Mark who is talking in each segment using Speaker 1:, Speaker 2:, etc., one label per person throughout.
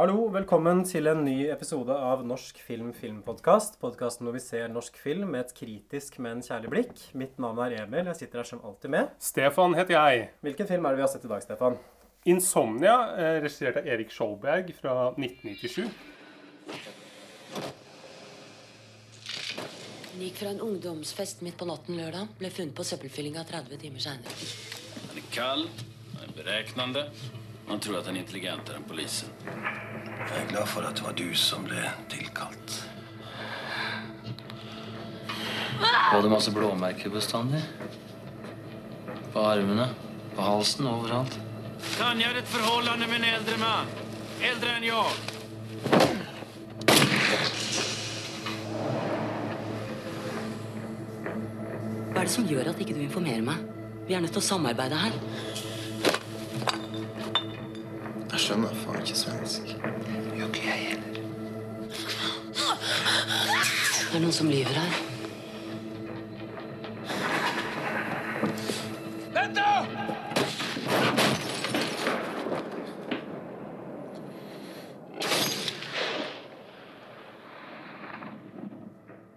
Speaker 1: Hallo, velkommen til en ny episode av Norsk film filmpodkast. Podkasten hvor vi ser norsk film med et kritisk, men kjærlig blikk. Mitt navn er Emil. Jeg sitter her som alltid med.
Speaker 2: Stefan heter jeg.
Speaker 1: Hvilken film er det vi har sett i dag, Stefan?
Speaker 2: 'Insomnia', eh, regissert av Erik Skjoldberg fra 1997.
Speaker 3: Den gikk fra en ungdomsfest midt på natten lørdag. Ble funnet på søppelfyllinga 30 timer seinere.
Speaker 4: Han er kaldt, han er beräknande. Man tror at han er intelligentere enn polisen.
Speaker 5: Jeg er glad for at det var du som ble tilkalt.
Speaker 6: Var det masse blåmerker bestandig. På armene, på halsen, overalt.
Speaker 4: Tanja har et forhold med en eldre mann. Eldre enn jeg.
Speaker 3: Hva er det som gjør at ikke du informerer meg? Vi er nødt til å samarbeide her.
Speaker 5: Skjønner faen ikke svensk. Gjør ikke jeg heller.
Speaker 3: Det er noen som lyver her.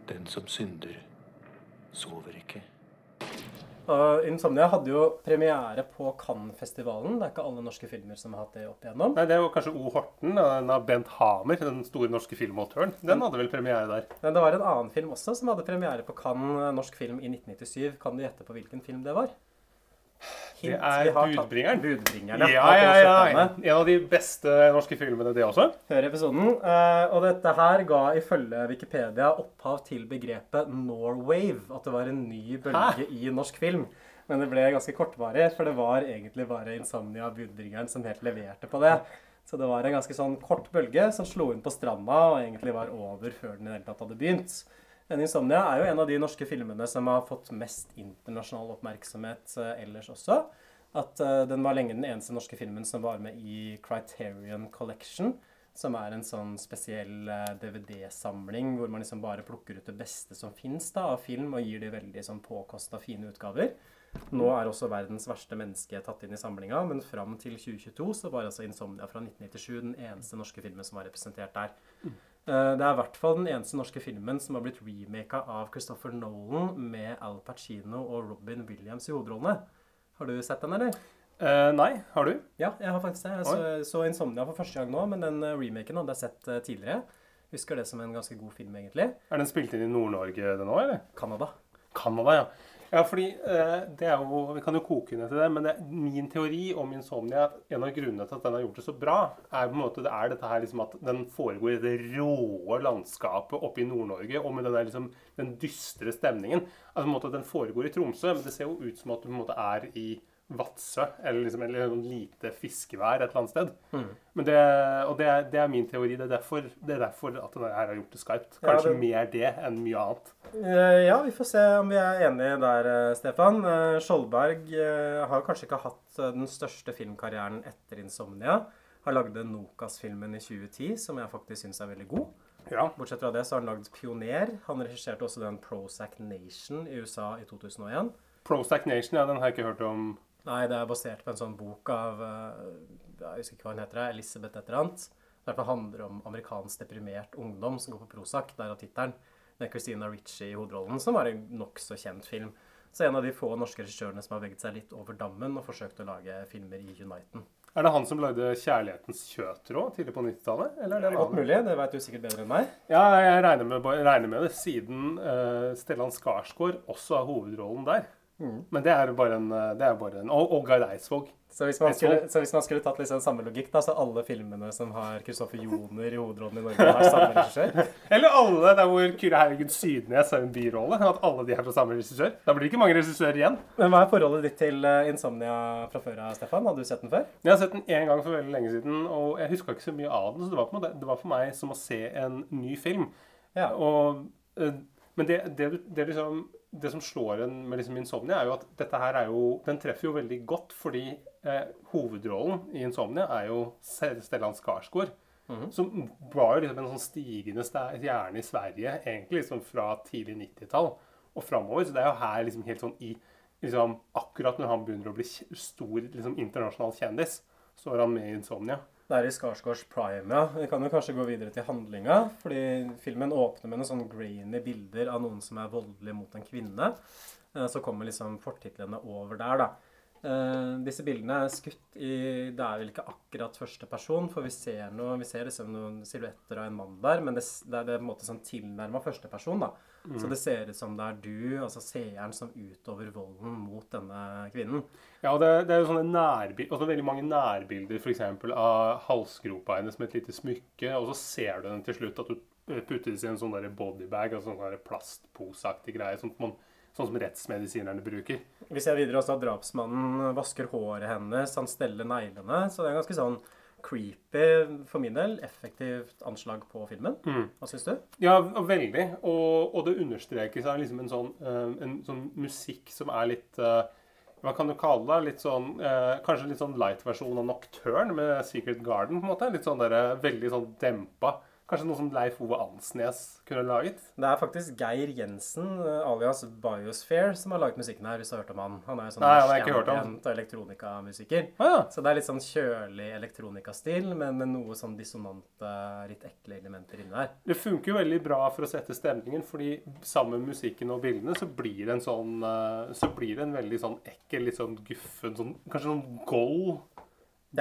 Speaker 5: Den som synder.
Speaker 1: Uh, Insomnia hadde jo premiere på Cannes-festivalen. Det er ikke alle norske filmer som har hatt det opp igjennom.
Speaker 2: Nei, Det jo kanskje O. Horten, den av Bent Hamer, den store norske filmautøren. Den hadde vel premiere der.
Speaker 1: Men det var en annen film også som hadde premiere på Cannes norsk film i 1997. Kan du gjette på hvilken film det var?
Speaker 2: Det er
Speaker 1: vi har
Speaker 2: Budbringeren.
Speaker 1: Budbringeren,
Speaker 2: Ja,
Speaker 1: Av
Speaker 2: ja, ja. En av de beste norske filmene, det også.
Speaker 1: Hør episoden. Eh, og dette her ga ifølge Wikipedia opphav til begrepet Norwave. At det var en ny bølge i norsk film. Men det ble ganske kortvarig, for det var egentlig bare Insomnia Budbringeren som helt leverte på det. Så det var en ganske sånn kort bølge som slo inn på stranda og egentlig var over før den i det hele tatt hadde begynt. Men Insomnia er jo en av de norske filmene som har fått mest internasjonal oppmerksomhet eh, ellers også. At eh, den var lenge den eneste norske filmen som var med i Criterion Collection. Som er en sånn spesiell eh, DVD-samling hvor man liksom bare plukker ut det beste som fins av film, og gir de veldig sånn påkosta fine utgaver. Nå er også 'Verdens verste menneske' tatt inn i samlinga, men fram til 2022 så var altså 'Insomnia' fra 1997 den eneste norske filmen som var representert der. Eh, Det er i hvert fall den eneste norske filmen som har blitt remaka av Christopher Nolan med Al Pacino og Robin Williams i hovedrollene. Har du sett den, eller?
Speaker 2: Uh, nei, har du?
Speaker 1: Ja, jeg har faktisk det. Jeg så, så 'Insomnia' for første gang nå, men den eh, remaken hadde jeg sett tidligere. Husker det som en ganske god film, egentlig.
Speaker 2: Er den spilt inn i Nord-Norge, den òg, eller?
Speaker 1: Canada.
Speaker 2: Canada, ja. Ja, fordi eh, det er jo Vi kan jo koke ned til det, men det, min teori om Insomnia En av grunnene til at den har gjort det så bra, er på en måte det er dette her liksom at den foregår i det råe landskapet oppe i Nord-Norge, og med den, der, liksom, den dystre stemningen. Altså på en måte Den foregår i Tromsø, men det ser jo ut som at du på en måte er i Vadsø, eller liksom eller noe lite fiskevær et eller annet sted. Men det, og det er, det er min teori. Det er derfor, det er derfor at denne her har gjort det skarpt.
Speaker 1: Ja,
Speaker 2: Kanskje
Speaker 1: det-
Speaker 2: mer det enn mye annet.
Speaker 1: Eh, Ja, vi får se om vi er enige der, eh, Stefan. Eh, Skjoldberg har kanskje ikke hatt den største filmkarrieren etter 'Insomnia'. Har lagd Nokas-filmen i 2010, som jeg faktisk syns er veldig god.
Speaker 2: Ja.
Speaker 1: Bortsett fra det så har han lagd 'Pioner'. Han regisserte også den Prozac Nation i USA i 2001.
Speaker 2: Prozac Nation, ja, den har jeg ikke hørt om.
Speaker 1: Nei, det er basert på en sånn bok av eh, Jeg husker ikke hva hun heter. Elisabeth et eller annet. Det handler om amerikansk deprimert ungdom som går på Prozac. Derav tittelen. Med Christina Ritchie i hovedrollen, som var en nokså kjent film. Så en av de få norske regissørene som har veget seg litt over dammen og forsøkt å lage filmer i Uniten.
Speaker 2: Er det han som lagde 'Kjærlighetens kjøtråd' tidlig på 90-tallet? Eller er det Godt
Speaker 1: mulig, det vet du sikkert bedre enn meg.
Speaker 2: Ja, jeg regner med, regner med det, siden uh, Stellan Skarsgård også har hovedrollen der. Men det er bare en, eh, det er bare en Og, og Gard Eidsvåg.
Speaker 1: Så hvis, man skulle, så hvis man skulle tatt liksom samme logikk, da, så alle filmene som har Kristoffer Joner i hovedrollen i Norge, har samme regissør?
Speaker 2: Eller alle der hvor Kyrre Herregud Sydnes har en birolle. At alle de er fra samme regissør. Da blir det ikke mange regissører igjen.
Speaker 1: Men hva er forholdet ditt til eh, Insomnia fra før av, Stefan? Hadde du sett den før?
Speaker 2: Jeg har sett den én gang for veldig lenge siden, og jeg huska ikke så mye av den. Så det var, på måte, det var for meg som å se en ny film.
Speaker 1: Ja.
Speaker 2: Og, eh, men det, det, det, liksom, det som slår en med liksom Insomnia, er jo at dette her er jo Den treffer jo veldig godt, fordi eh, hovedrollen i Insomnia er jo Stellan Skarsgård. Som var jo liksom en sånn stigende stjerne i Sverige egentlig liksom fra tidlig 90-tall og framover. Så det er jo her liksom helt sånn i liksom, Akkurat når han begynner å bli stor liksom, internasjonal kjendis, så er han med i Insomnia.
Speaker 1: Det er i Skarsgårds prime, ja. Vi kan jo kanskje gå videre til handlinga. Fordi filmen åpner med noen sånn grainy bilder av noen som er voldelig mot en kvinne. Eh, Så kommer liksom fortitlene over der, da. Eh, disse bildene er skutt i Det er vel ikke akkurat første person, for vi ser, noe, vi ser liksom noen silhuetter av en mann der, men det, det er på en måte sånn tilnærma første person, da. Så det ser ut som det er du, altså seeren, som utover volden mot denne kvinnen.
Speaker 2: Ja, det, det er jo sånne nærbilder, også veldig mange nærbilder f.eks. av halsgropa hennes med et lite smykke, og så ser du den til slutt at du eh, puttes i en sånn bodybag, altså sånn plastposeaktig greie, sånn, man, sånn som rettsmedisinerne bruker.
Speaker 1: Vi ser videre også at drapsmannen vasker håret hennes, han steller neglene. Så det er ganske sånn creepy, for min del, effektivt anslag på filmen. Hva syns du?
Speaker 2: Ja, veldig. Og, og det understrekes av liksom en sånn, eh, en sånn musikk som er litt eh, Hva kan du kalle det? Litt sånn, eh, kanskje litt sånn light-versjon av Nocturne med Secret Garden. på en måte. Litt sånn der, veldig sånn dempa. Kanskje noe som Leif Ove Ansnes kunne laget.
Speaker 1: Det er faktisk Geir Jensen, eh, alias Biosphere, som har laget musikken her, hvis du har hørt om han. Han er jo sånn og elektronikamusiker.
Speaker 2: Ah, ja.
Speaker 1: Så det er litt sånn kjølig elektronikastil, men med noe sånn dissonante, litt ekle elementer inni der.
Speaker 2: Det funker jo veldig bra for å sette stemningen, fordi sammen med musikken og bildene så blir det en sånn eh, Så blir det en veldig sånn ekkel, litt sånn guffen sånn, Kanskje sånn gold.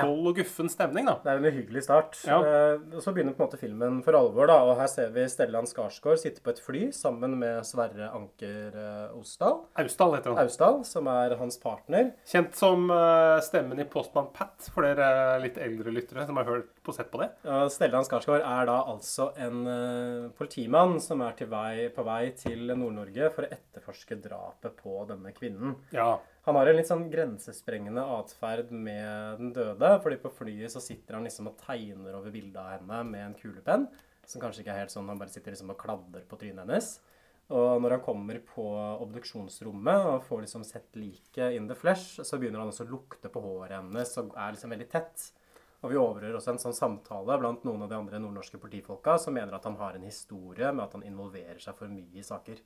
Speaker 2: Gold og guffen stemning, da.
Speaker 1: Det er en uhyggelig start.
Speaker 2: Ja.
Speaker 1: Eh, så begynner på en måte filmen for alvor. da, og Her ser vi Stellan Skarsgård sitte på et fly sammen med Sverre Anker eh, Osdal.
Speaker 2: Austdal heter han.
Speaker 1: Austdal, som er hans partner.
Speaker 2: Kjent som eh, stemmen i Postmann Pat, for dere litt eldre lyttere som har hørt på sett på det.
Speaker 1: Ja, Stellan Skarsgård er da altså en politimann som er vei, på vei til Nord-Norge for å etterforske drapet på denne kvinnen.
Speaker 2: Ja.
Speaker 1: Han har en litt sånn grensesprengende atferd med den døde. fordi på flyet så sitter han liksom og tegner over bildet av henne med en kulepenn. Som kanskje ikke er helt sånn, han bare sitter liksom og kladder på trynet hennes. Og når han kommer på obduksjonsrommet og får liksom sett liket in the flesh, så begynner han også å lukte på håret hennes og er liksom veldig tett. Og vi overhører også en sånn samtale blant noen av de andre nordnorske politifolka som mener at han har en historie med at han involverer seg for mye i saker.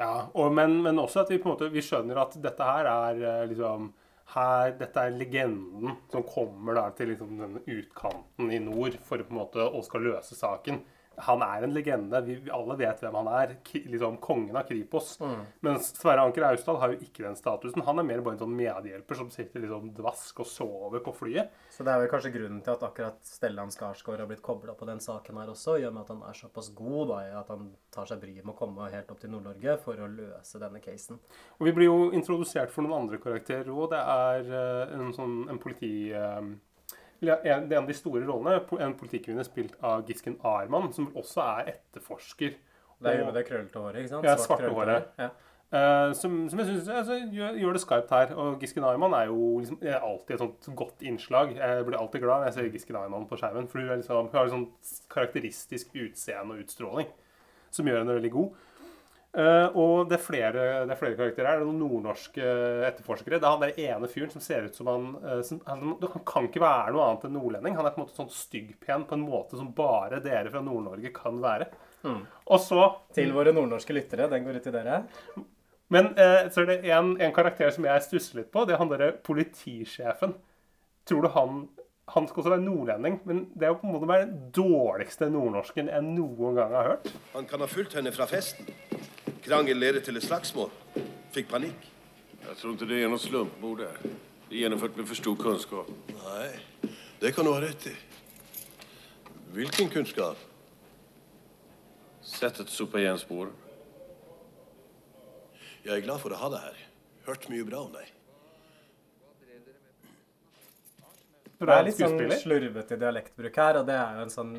Speaker 2: ja og, men, men også at vi på en måte vi skjønner at dette her er eh, liksom her, Dette er legenden som kommer da til liksom denne utkanten i nord for på en måte å skal løse saken. Han er en legende. Vi, alle vet hvem han er. K liksom Kongen av Kripos. Mens Sverre Anker Austdal har jo ikke den statusen. Han er mer bare en sånn medhjelper som sitter liksom dvask og sover på flyet.
Speaker 1: Så det er vel kanskje grunnen til at akkurat Stellan Skarsgård har blitt kobla på den saken her også, gjør med at han er såpass god da, at han tar seg bryet med å komme helt opp til Nord-Norge for å løse denne casen.
Speaker 2: Og vi blir jo introdusert for noen andre karakterer òg. Det er eh, en sånn en politi... ja, en, en av de store rollene. En politikvinne spilt av Gisken Arman, som også er etterforsker.
Speaker 1: Det er jo det krøllete håret, ikke sant?
Speaker 2: Ja,
Speaker 1: Svart
Speaker 2: svarte håret.
Speaker 1: Ja.
Speaker 2: eh, som, som jeg syns altså, gjør, gjør det skarpt her. Og Gisken Arman er jo liksom, er alltid et sånt godt innslag. Jeg blir alltid glad når jeg ser Gisken Arman på skjermen. For hun, liksom, hun har et sånt karakteristisk utseende og utstråling som gjør henne veldig god. Eh, og det er, flere, det er flere karakterer her. Det er noen nordnorske etterforskere. Det er han der ene fyren som ser ut som han uh, som, han, han kan ikke være noe annet enn nordlending. Han er på en måte sånn styggpen på en måte som bare dere fra Nord-Norge kan være. Og så
Speaker 1: Til våre nordnorske lyttere, den går ut til dere.
Speaker 2: Men uh, så er det en, en karakter som jeg stusser litt på. Det er han derre politisjefen. Tror du han Han skal også være nordlending, men det er jo på en måte den dårligste nordnorsken jeg noen gang har hørt.
Speaker 7: Han kan ha fulgt henne fra festen. Krangel ledet til et slagsmål. Fikk panikk.
Speaker 8: Jeg tror ikke det er noe slumpmord der. Det er gjennomført med for stor kunnskap.
Speaker 7: Nei, det kan du ha rett i. Hvilken kunnskap?
Speaker 8: Sett et sopa igen spåren.
Speaker 7: Jeg er glad for å ha deg her.
Speaker 8: Hørt mye bra om deg.
Speaker 1: Det er litt sånn slurvete dialektbruk her, og det er jo en sånn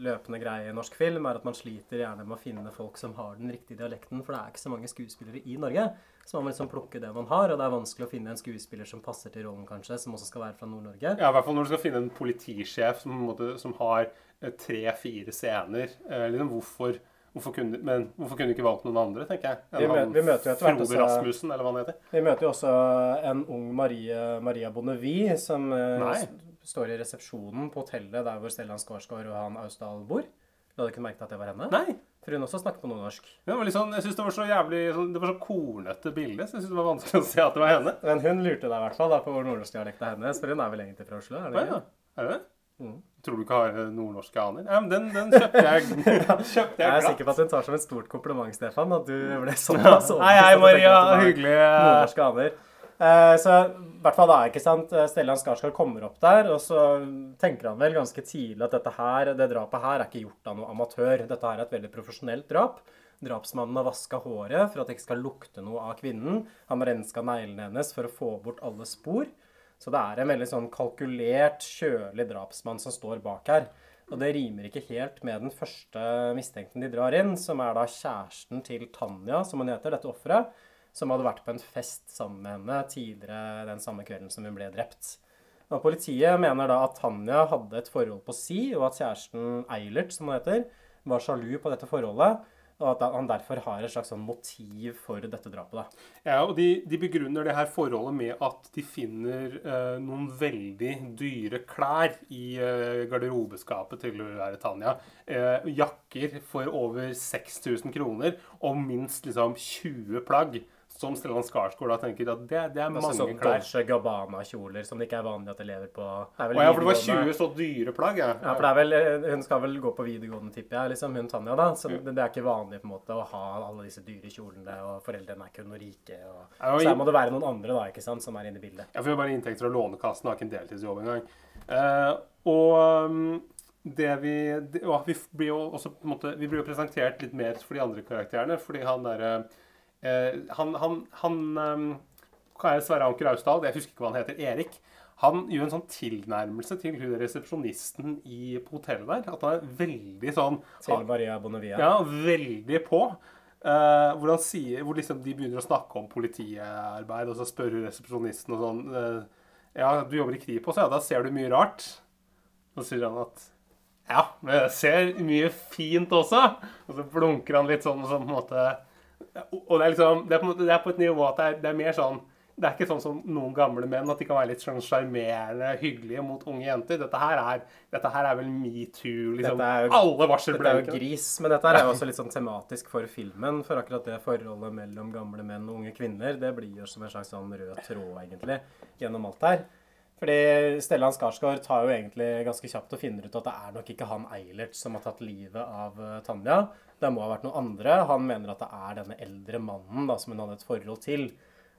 Speaker 1: løpende greie i norsk film, er at man sliter gjerne med å finne folk som har den riktige dialekten, for det er ikke så mange skuespillere i Norge. Så man må liksom plukke det man har, og det er vanskelig å finne en skuespiller som passer til rollen, kanskje, som også skal være fra Nord-Norge.
Speaker 2: Ja, i hvert fall når du skal finne en politisjef som, som har tre-fire scener. Eh, liksom, hvorfor, hvorfor, kunne, men hvorfor kunne du ikke valgt noen andre, tenker jeg?
Speaker 1: Vi, mø vi møter jo etter hvert også
Speaker 2: Rasmussen, eller hva han heter.
Speaker 1: Vi møter jo også en ung Marie, Maria Bonnevie som eh,
Speaker 2: Nei.
Speaker 1: står i resepsjonen på hotellet der hvor Stellan Skarsgård og han Austdal bor. Du hadde ikke merket at det var henne?
Speaker 2: Nei.
Speaker 1: For hun også snakket på nordnorsk.
Speaker 2: Ja, sånn, jeg synes det var så jævlig Det var så kornete bilde, så jeg synes det var vanskelig å se at det var henne.
Speaker 1: Men hun lurte deg i hvert fall da, på hvor nordnorskdialekta hennes, for hun er vel egentlig fra Oslo? er det
Speaker 2: ja.
Speaker 1: ja.
Speaker 2: Er det?
Speaker 1: Mm.
Speaker 2: Tror du ikke har eh, nordnorske aner? Ja, men den, den kjøpte jeg, kjøpte
Speaker 1: Jeg er
Speaker 2: glatt.
Speaker 1: sikker på at hun tar som et stort kompliment, Stefan, at du ble såpass
Speaker 2: Hei, hei,
Speaker 1: overbevist at du
Speaker 2: Maria.
Speaker 1: det
Speaker 2: Hyggelig. eh,
Speaker 1: Nordnorske aner. Eh, så i hvert fall da, ikke sant, eh, Stellan Skarsgård kommer opp der, og så tenker han vel ganske tidlig at dette her, det drapet her er ikke gjort av noe amatør. Dette her er et veldig profesjonelt drap. Drapsmannen har vaska håret for at det ikke skal lukte noe av kvinnen. Han har renska neglene hennes for å få bort alle spor. Så det er en veldig sånn kalkulert, kjølig drapsmann som står bak her. Og det rimer ikke helt med den første mistenkten de drar inn, som er da kjæresten til Tanja, som hun heter, dette offeret, som hadde vært på en fest sammen med henne tidligere den samme kvelden som hun ble drept. Og Politiet mener da at Tanja hadde et forhold på si, og at kjæresten Eilert, som hun heter, var sjalu på dette forholdet, og at han derfor har et slags sånn motiv for dette drapet. da.
Speaker 2: Ja, og de, de begrunner det her forholdet med at de finner eh, noen veldig dyre klær i eh, garderobeskapet til Tanja. Eh, jakker for over 6000 kroner, og minst liksom 20 plagg. Som Stellan Skarsgård da tenker at det, det er mange
Speaker 1: sånn
Speaker 2: klær.
Speaker 1: Dolce Gabbana-kjoler som det ikke er vanlig at elever på det
Speaker 2: Å ja, for det var 20 så dyre plagg, ja.
Speaker 1: Ja, for det er vel, eh, Hun skal vel gå på videregående, tipper jeg, liksom, hun Tanja. da, så det, det er ikke vanlig på en måte å ha alle disse dyre kjolene, og foreldrene er ikke noe rike. og
Speaker 2: Ja, og
Speaker 1: Så her må det være noen andre da, ikke sant, som er inne i bildet.
Speaker 2: Jeg får jo bare inntekter fra Lånekassen, har ikke en deltidsjobb engang. Uh, og um, det vi det, ja, vi blir jo også på en måte, vi blir jo presentert litt mer for de andre karakterene, fordi han derre eh, Han, han, han um, hva er det, Sverre Anker Austdal, jeg husker ikke hva han heter, Erik. Han gjør en sånn tilnærmelse til hun resepsjonisten i, på hotellet der. At han er veldig sånn
Speaker 1: Til Maria Bonnevie.
Speaker 2: ja, veldig på. Uh, hvor, han sier, hvor liksom de begynner å snakke om politiarbeid, og så spør hun resepsjonisten og sånn uh, Ja, du jobber i Kripos, ja, da ser du mye rart. Så sier han at Ja, men jeg ser mye fint også. Og så blunker han litt sånn, sånn på en måte Og det er liksom Det er på, måte, det er på et nivå at det er, det er mer sånn det er ikke sånn som noen gamle menn, at de kan være litt sånn sjarmerende, hyggelige mot unge jenter. Dette her er, dette her er vel metoo, liksom.
Speaker 1: alle varsler jo-
Speaker 2: Alle varsel
Speaker 1: Dette er jo gris, men dette her er jo også litt sånn tematisk for filmen. For akkurat det forholdet mellom gamle menn og unge kvinner, det blir jo som en slags sånn rød tråd, egentlig, gjennom alt her. Fordi Stellan Skarsgård tar jo egentlig ganske kjapt og finner ut at det er nok ikke han Eilert som har tatt livet av eh, Tanja. Det må ha vært noen andre. Han mener at det er denne eldre mannen da, som hun hadde et forhold til.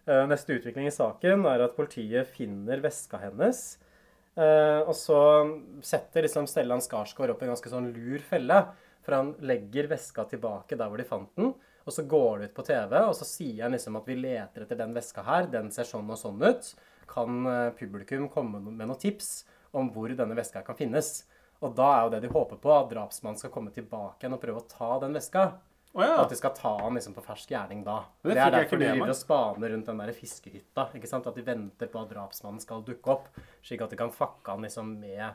Speaker 1: Eh, Neste utvikling i saken er at politiet finner veska hennes. Eh, og så setter liksom Stellan Skarsgård opp en ganske sånn lur felle. For han legger veska tilbake der hvor de fant den. Og så går det ut på TV, og så sier han liksom at vi leter etter den veska her. Den ser sånn og sånn ut. Kan eh, publikum komme med noen tips om hvor denne veska kan finnes? Og da er jo det de håper på, at drapsmannen skal komme tilbake igjen og prøve å ta den veska.
Speaker 2: Oh, ja.
Speaker 1: At de skal ta han liksom på fersk gjerning da.
Speaker 2: Det
Speaker 1: Det, er derfor de driver og spaner rundt den der fiskehytta. ikke sant? At de venter på at drapsmannen skal dukke opp, slik at de kan fucke han liksom med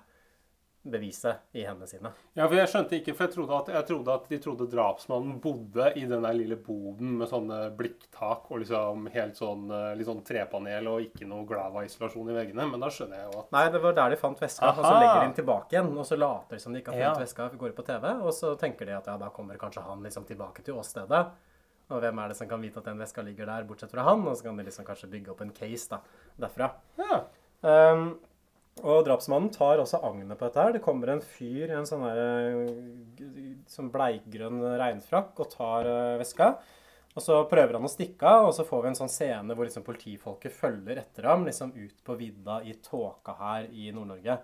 Speaker 1: beviset i hendene sine.
Speaker 2: Ja, for jeg skjønte ikke, for jeg trodde at, jeg trodde at de trodde drapsmannen bodde i den der lille boden med sånne blikktak og liksom helt sånn, eh, litt sånn trepanel og ikke noe Glava-isolasjon i veggene. Men da skjønner jeg jo at
Speaker 1: Nei, det var der de fant veska, og så legger de den tilbake igjen. Og så later de som de ikke har funnet
Speaker 2: Ja.
Speaker 1: veska, går på TV, og så tenker de at ja, da kommer kanskje han liksom tilbake til åstedet. Og hvem er det som kan vite at den veska ligger der, bortsett fra han? Og så kan de liksom kanskje bygge opp en case da, derfra.
Speaker 2: Ja.
Speaker 1: Um, og drapsmannen tar også agnet på dette her. Det kommer en fyr i en sånn eh, sånn bleikgrønn regnfrakk og tar eh, veska. Og så prøver han å stikke av, og så får vi en sånn scene hvor liksom politifolket følger etter ham liksom ut på vidda i tåka her i Nord-Norge.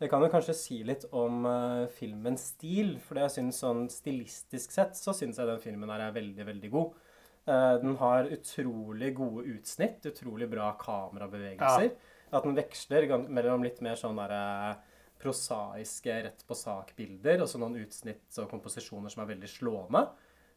Speaker 1: Det kan jo kanskje si litt om uh, filmens stil, for jeg synes sånn stilistisk sett så syns jeg den filmen her er veldig, veldig god. Uh, den har utrolig gode utsnitt, utrolig bra kamerabevegelser. At den veksler mellom litt mer sånn derre prosaiske rett på sak-bilder, og så noen utsnitt og komposisjoner som er veldig slående.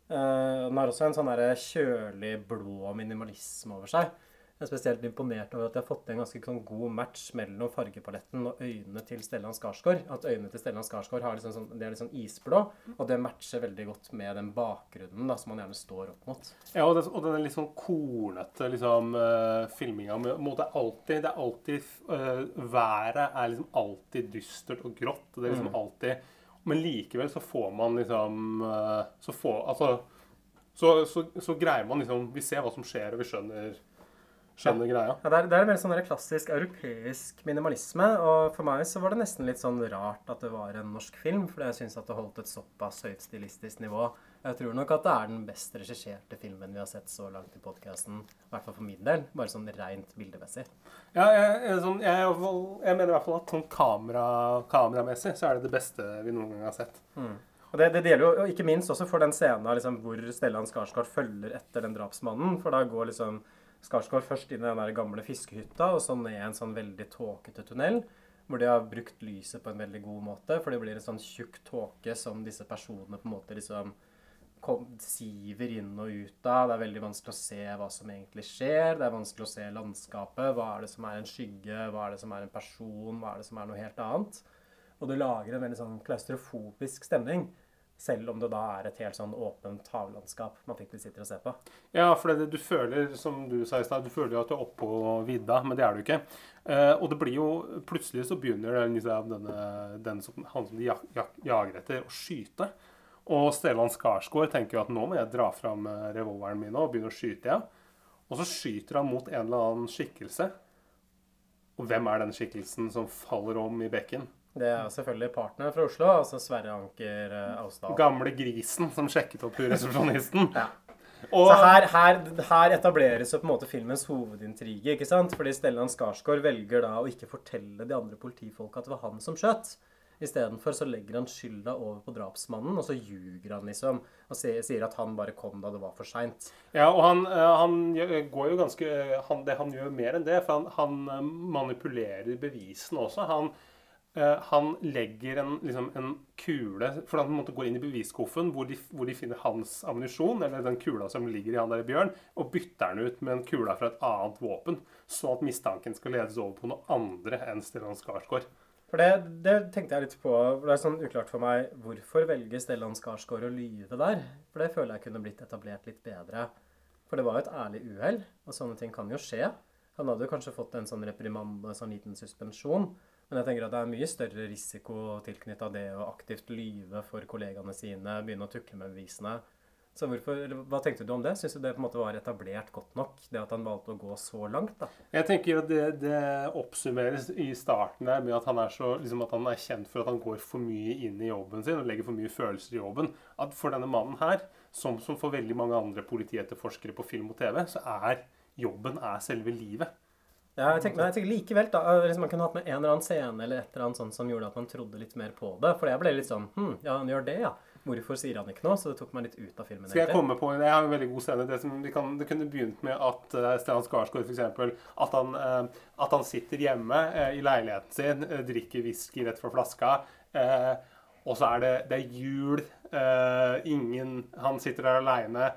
Speaker 1: Eh, den har også en sånn kjølig, blå minimalisme over seg. Jeg er spesielt imponert over at de har fått til en ganske sånn god match mellom fargepaletten og øynene til Stellan Skarsgård. At øynene til Stellan Skarsgård har liksom sånn, de er litt sånn isblå, og det matcher veldig godt med den bakgrunnen da, som han gjerne står opp mot.
Speaker 2: Ja, og, det, og den litt sånn kornete liksom, uh, filminga. med- Det er alltid, det er alltid uh, Været er liksom alltid dystert og grått. og det er liksom
Speaker 1: Mm.
Speaker 2: alltid Men likevel så får man liksom uh, Så får Altså så, så, så greier man liksom Vi ser hva som skjer, og vi skjønner, skjønner greia.
Speaker 1: Ja, det, er, det er en sånn klassisk europeisk minimalisme, og for meg så var det nesten litt sånn rart at det var en norsk film, fordi jeg syns at det holdt et såpass høyt stilistisk nivå. Jeg tror nok at det er den best regisserte filmen vi har sett så langt i podkasten, i hvert fall for min del, bare sånn rent bildemessig.
Speaker 2: Ja, jeg, jeg, sånn, jeg, jeg mener i hvert fall at sånn kamera, kameramessig så er det det beste vi noen gang har sett.
Speaker 1: Og det, det gjelder jo ikke minst også for den scenen liksom, hvor Stellan Skarsgård følger etter den drapsmannen. For da går liksom Skarsgård først inn i den der gamle fiskehytta, og så ned en sånn veldig tåkete tunnel. Hvor de har brukt lyset på en veldig god måte, for det blir en sånn tjukk tåke som disse personene på en måte liksom kom, siver inn og ut av. Det er veldig vanskelig å se hva som egentlig skjer. Det er vanskelig å se landskapet. Hva er det som er en skygge? Hva er det som er en person? Hva er det som er noe helt annet? Og det lager en veldig sånn klaustrofobisk stemning. Selv om det da er et helt sånn åpent havlandskap man faktisk sitter og ser på.
Speaker 2: Ja, for det, du føler, som du sa i stad, du føler jo at du er oppå vidda, men det er du ikke. Eh, og det blir jo Plutselig så begynner liksom, denne, den som, han som de jak, jak, jager etter, å skyte. Og Stellan Skarsgård tenker jo at nå må jeg dra fram eh, revolveren min og begynne å skyte. Ja. Og så skyter han mot en eller annen skikkelse. Og hvem er den skikkelsen som faller om i bekken?
Speaker 1: Det er selvfølgelig partner fra Oslo, altså Sverre Anker eh, Austdal.
Speaker 2: Gamle grisen som sjekket opp resepsjonisten.
Speaker 1: Ja.
Speaker 2: Og
Speaker 1: Så her, her, her etableres jo på en måte filmens hovedintrige. ikke sant? Fordi Stellan Skarsgård velger da å ikke fortelle de andre politifolka at det var han som skjøt. Istedenfor så legger han skylda over på drapsmannen, og så ljuger han liksom. Og sier, at han bare kom da det var for seint.
Speaker 2: Ja, og han, eh, han går jo ganske han, det, han gjør mer enn det, for han, han eh, manipulerer bevisene også. Han, eh, han legger en, liksom, en kule For han måtte gå inn i bevisskuffen hvor de, hvor de finner hans ammunisjon, eller den kula som ligger i han der Bjørn, og bytter den ut med en kula fra et annet våpen, så at mistanken skal ledes over på noe andre enn Stellan Skarsgård.
Speaker 1: For det, det tenkte jeg litt på. Det er sånn uklart for meg hvorfor velger Stellan Skarsgård å lyve der. For det føler jeg kunne blitt etablert litt bedre. For det var jo et ærlig uhell, og sånne ting kan jo skje. Han hadde jo kanskje fått en sånn reprimande, sånn liten suspensjon. Men jeg tenker at det er mye større risiko tilknytta det å aktivt lyve for kollegaene sine, begynne å tukle med bevisene. Så hvorfor, hva tenkte du om det? Syns du det på en måte var etablert godt nok? Det at han valgte å gå så langt, da?
Speaker 2: Jeg tenker at det, det oppsummeres i starten der med at han, er så, liksom at han er kjent for at han går for mye inn i jobben sin og legger for mye følelser i jobben. At for denne mannen her, som, som for veldig mange andre politietterforskere på film og TV, så er jobben er selve livet.
Speaker 1: Ja, jeg tenker, men jeg tenker likevel da, liksom Man kunne hatt med en eller annen scene eller et eller annet sånt som gjorde at man trodde litt mer på det. For jeg ble litt sånn Hm, ja, han gjør det, ja. Hvorfor sier han ikke noe? Så det tok meg litt ut av filmen.
Speaker 2: Skal jeg
Speaker 1: egentlig.
Speaker 2: komme på Jeg har en veldig god scene. Det, som vi kan, det kunne begynt med at uh, Stellan Skarsgård eksempel, at han, eh, at han sitter hjemme uh, i leiligheten sin, uh, drikker whisky rett fra flaska, og så er det, det er jul. ingen, han sitter der aleine.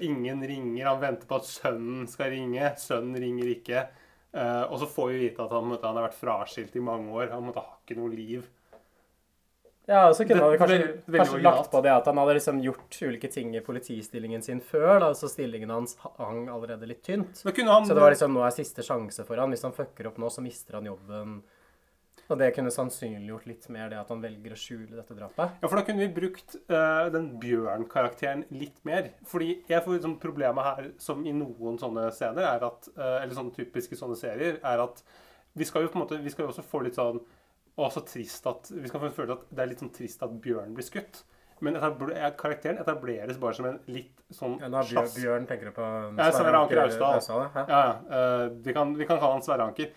Speaker 2: ingen ringer. Han venter på at sønnen skal ringe. Sønnen ringer ikke. Eh, og så får vi vite at han, måtte, han har vært fraskilt i mange år. Han måtte ha ikke noe liv.
Speaker 1: Ja, og så kunne
Speaker 2: Det-
Speaker 1: han kanskje,
Speaker 2: veldig- veldig
Speaker 1: kanskje lagt på det at han hadde liksom gjort ulike ting i politistillingen sin før, da, så stillingen hans hang allerede litt tynt.
Speaker 2: Han,
Speaker 1: Så det var liksom nå er siste sjanse for han. Hvis han fucker opp nå, så mister han jobben. Og det kunne sannsynliggjort litt mer det at han velger å skjule dette drapet.
Speaker 2: Ja, for da kunne vi brukt uh, den Bjørn-karakteren litt mer. Fordi jeg får liksom problemet her, som i noen sånne scener, er at, uh, eller sånne typiske sånne serier, er at vi skal jo på en måte, vi skal jo også få litt sånn og så trist at Vi skal få føle at det er litt sånn trist at Bjørn blir skutt. Men etabler, karakteren etableres bare som en litt sånn
Speaker 1: Ja, da, Bjørn, tenker du på
Speaker 2: Sverre Anker Austdal.
Speaker 1: Ja.
Speaker 2: Ja, eh, vi, kan, vi kan kalle han Sverre Anker.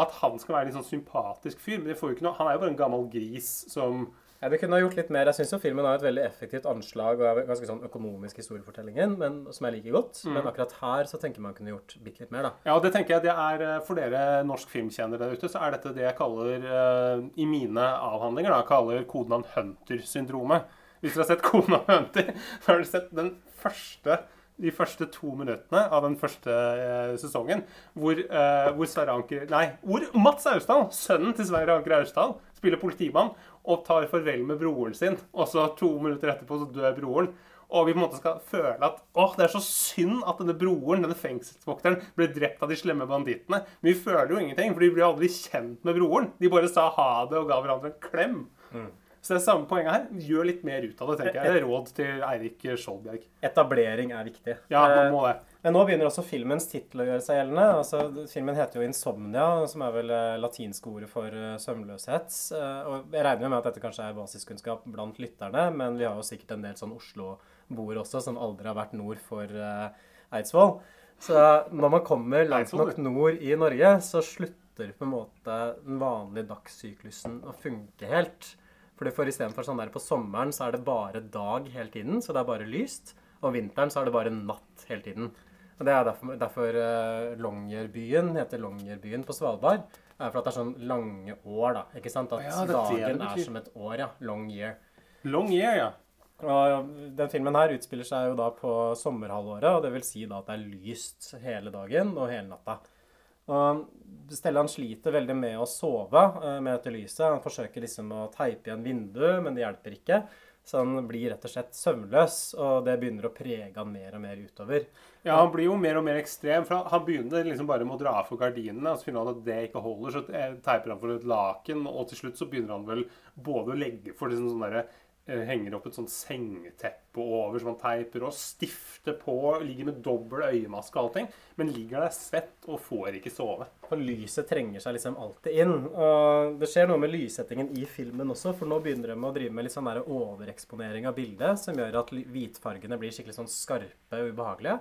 Speaker 2: At han skal være en litt sånn sympatisk fyr. Men det får jo ikke noe, han er jo bare en gammel gris som
Speaker 1: Ja, Det kunne ha gjort litt mer. Jeg syns filmen har et veldig effektivt anslag og er ganske sånn økonomisk historiefortellingen, men, som jeg liker godt.
Speaker 2: Mm.
Speaker 1: Men akkurat her så tenker man kunne gjort bitte litt mer, da.
Speaker 2: Ja, og det tenker jeg det er eh, For dere norsk filmkjennere der ute, så er dette det jeg kaller eh, i mine avhandlinger da, kaller kodenavn Hunter-syndromet. Hvis dere har sett Kona Hunter, så har dere sett den første de første to minuttene av den første eh, sesongen, hvor, eh, hvor Sverre Anker Nei, hvor Mats Austdal, sønnen til Sverre Anker Austdal, spiller politimann og tar farvel med broren sin. Og så to minutter etterpå så dør broren. Og vi på en måte skal føle at åh, det er så synd at denne broren, denne fengselsvokteren, ble drept av de slemme bandittene. Men vi føler jo ingenting, for de blir aldri kjent med broren. De bare sa ha det og ga hverandre en klem. Så det er samme poenget her. Gjør litt mer ut av det, tenker jeg. Det er råd til Eirik Skjoldbjerg.
Speaker 1: Etablering er viktig.
Speaker 2: Ja,
Speaker 1: Eh,
Speaker 2: man må det.
Speaker 1: Men nå begynner også filmens tittel å gjøre seg gjeldende. Altså, filmen heter jo 'Insomnia', som er vel eh, latinske ordet for eh, søvnløshet. Eh, og jeg regner med at dette kanskje er basiskunnskap blant lytterne, men vi har jo sikkert en del sånn Oslo-boere også som aldri har vært nord for eh, Eidsvoll. Så når man kommer langt nok nord i Norge, så slutter på en måte den vanlige dagssyklusen å funke helt. Fordi for istedenfor sånn der på sommeren så er det bare dag hele tiden, så det er bare lyst. Og om vinteren så er det bare natt hele tiden. Og Det er derfor, derfor uh, Longyearbyen heter Longyearbyen på Svalbard. er for at det er sånn lange år, da. Ikke sant? At
Speaker 2: Ja,
Speaker 1: dagen er som et år, ja. Long year.
Speaker 2: Long year, ja.
Speaker 1: Og den filmen her utspiller seg jo da på sommerhalvåret, og det vil si da at det er lyst hele dagen og hele natta. Og Stellan sliter veldig med å sove eh, med dette lyset. Han forsøker liksom å teipe igjen vinduet, men det hjelper ikke. Så han blir rett og slett søvnløs, og det begynner å prege han mer og mer utover.
Speaker 2: Ja, han blir jo mer og mer ekstrem. for Han begynner liksom bare med å dra for gardinene, og så finner han at det ikke holder. Så eh, teiper han for et laken, og til slutt så begynner han vel både å legge for liksom sånn derre Henger opp et sånt sengeteppe over som han teiper, og stifter på, ligger med dobbel øyemaske og allting. Men ligger der svett og får ikke sove.
Speaker 1: For lyset trenger seg liksom alltid inn. Og det skjer noe med lyssettingen i filmen også, for nå begynner de å drive med litt sånn der overeksponering av bildet, som gjør at hvitfargene blir skikkelig sånn skarpe og ubehagelige.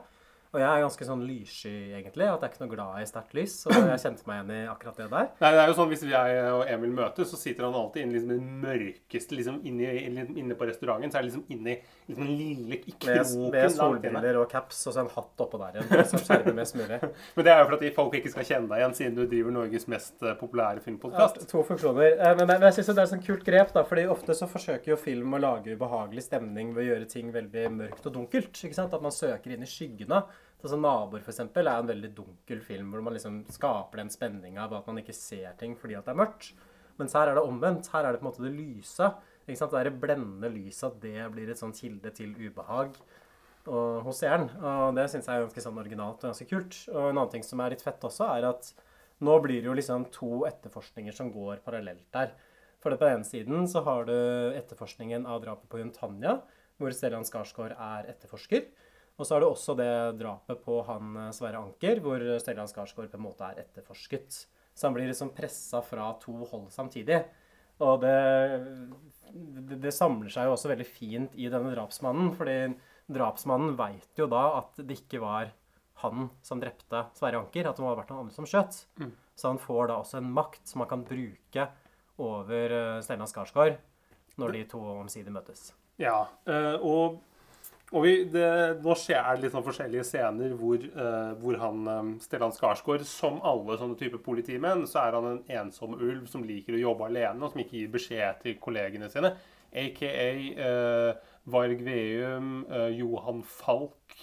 Speaker 1: Og jeg er ganske sånn lyssky, egentlig. At jeg er ikke noe glad i sterkt lys. Så jeg kjente meg igjen i akkurat det der.
Speaker 2: Nei, det er jo sånn Hvis jeg og Emil møtes, så sitter han alltid inne liksom, i den mørkeste liksom, inne, inne på restauranten. Så er det liksom inni liksom, en lille i kroken
Speaker 1: med solbriller og caps og så en hatt oppå der igjen. Som skjermer mest mulig.
Speaker 2: Men det er jo for at folk ikke skal kjenne deg igjen, siden du driver Norges mest populære populære
Speaker 1: Ja, to funksjoner. Eh, Men men jeg synes det er et sånt kult grep, da, fordi ofte så forsøker jo film å lage ubehagelig stemning ved å gjøre ting veldig mørkt og dunkelt. ikke sant? At man søker inn i skyggene. Sånn som 'Naboer' for eksempel, er en veldig dunkel film hvor man liksom skaper den spenninga av at man ikke ser ting fordi at det er mørkt. Mens her er det omvendt. Her er det på en måte det lyse. Ikke sant? Det er det blendende lyset at det blir et sånn kilde til ubehag og, hos seeren. Og det syns jeg er ganske sånn originalt og ganske kult. Og en annen ting som er litt fett også, er at nå blir det jo liksom to etterforskninger som går parallelt der. For det på den ene siden så har du etterforskningen av drapet på Jun Tanja, hvor Stellan Skarsgård er etterforsker. Og så har du også det drapet på han eh, Sverre Anker, hvor Stellan Skarsgård på en måte er etterforsket. Så han blir liksom pressa fra to hold samtidig. Og det, det, det samler seg jo også veldig fint i denne drapsmannen, fordi drapsmannen veit jo da at det ikke var han som drepte Sverre Anker, at det må ha vært noen andre som skjøt.
Speaker 2: Mm.
Speaker 1: Så han får da også en makt som han kan bruke over eh, Stellan Skarsgård når de to omsider møtes.
Speaker 2: Ja, eh, og, og vi, det, nå skjer det litt sånn forskjellige scener hvor, uh, hvor han, um, Stellan Skarsgård, som alle sånne type politimenn, så er han en ensom ulv som liker å jobbe alene, og som ikke gir beskjed til kollegene sine. Aka uh, Varg Veum, uh, Johan Falk,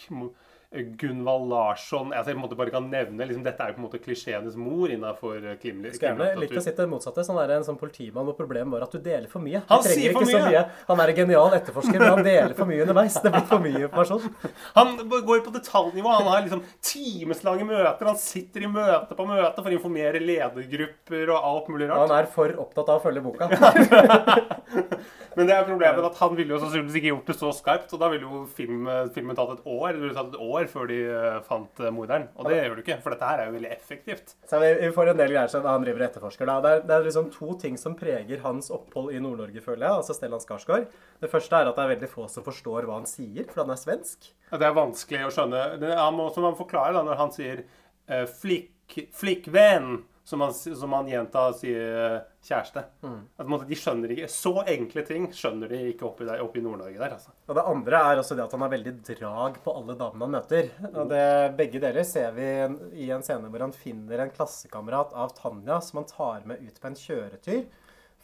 Speaker 2: Gunvald Larsson altså Jeg på en måte bare kan nevne liksom, Dette er jo på en måte klisjeenes mor innafor
Speaker 1: Skulle gjerne likt å sitte det motsatte. Sånn er en sånn politimann hvor problemet var at du deler for mye.
Speaker 2: Han sier for mye.
Speaker 1: mye. Han er en genial etterforsker, men han deler for mye underveis. Det blir for mye informasjon.
Speaker 2: Han går på detaljnivå. Han har liksom timeslange møter. Han sitter i møte på møte for å informere ledergrupper og alt mulig rart.
Speaker 1: han er for opptatt av å følge boka.
Speaker 2: Men det er problemet at han ville jo sannsynligvis ikke gjort det så skarpt. Og da ville jo film, filmen tatt et år. Det tatt et år før de eh, fant eh, morderen. Og det gjør du ikke, for dette her er jo veldig effektivt.
Speaker 1: Så vi, får en del greier som han driver etterforsker. Da. Det, er, det er liksom to ting som preger hans opphold i Nord-Norge, føler jeg. Altså Stellan Skarsgård. Det første er at det er veldig få som forstår hva han sier, for han er svensk.
Speaker 2: Ja, Det er vanskelig å skjønne. Det, han må, som han forklarer da, når han sier eh, flik, 'flikkvenn', som han, som han jenta sier kjæreste.
Speaker 1: Mm.
Speaker 2: At måte, de skjønner ikke Så enkle ting skjønner de ikke oppi, i, i Nord-Norge der, altså.
Speaker 1: Og det andre er også det at han har veldig drag på alle damene han møter. Og det, begge deler ser vi i en scene hvor han finner en klassekamerat av Tanja som han tar med ut på en kjøretur.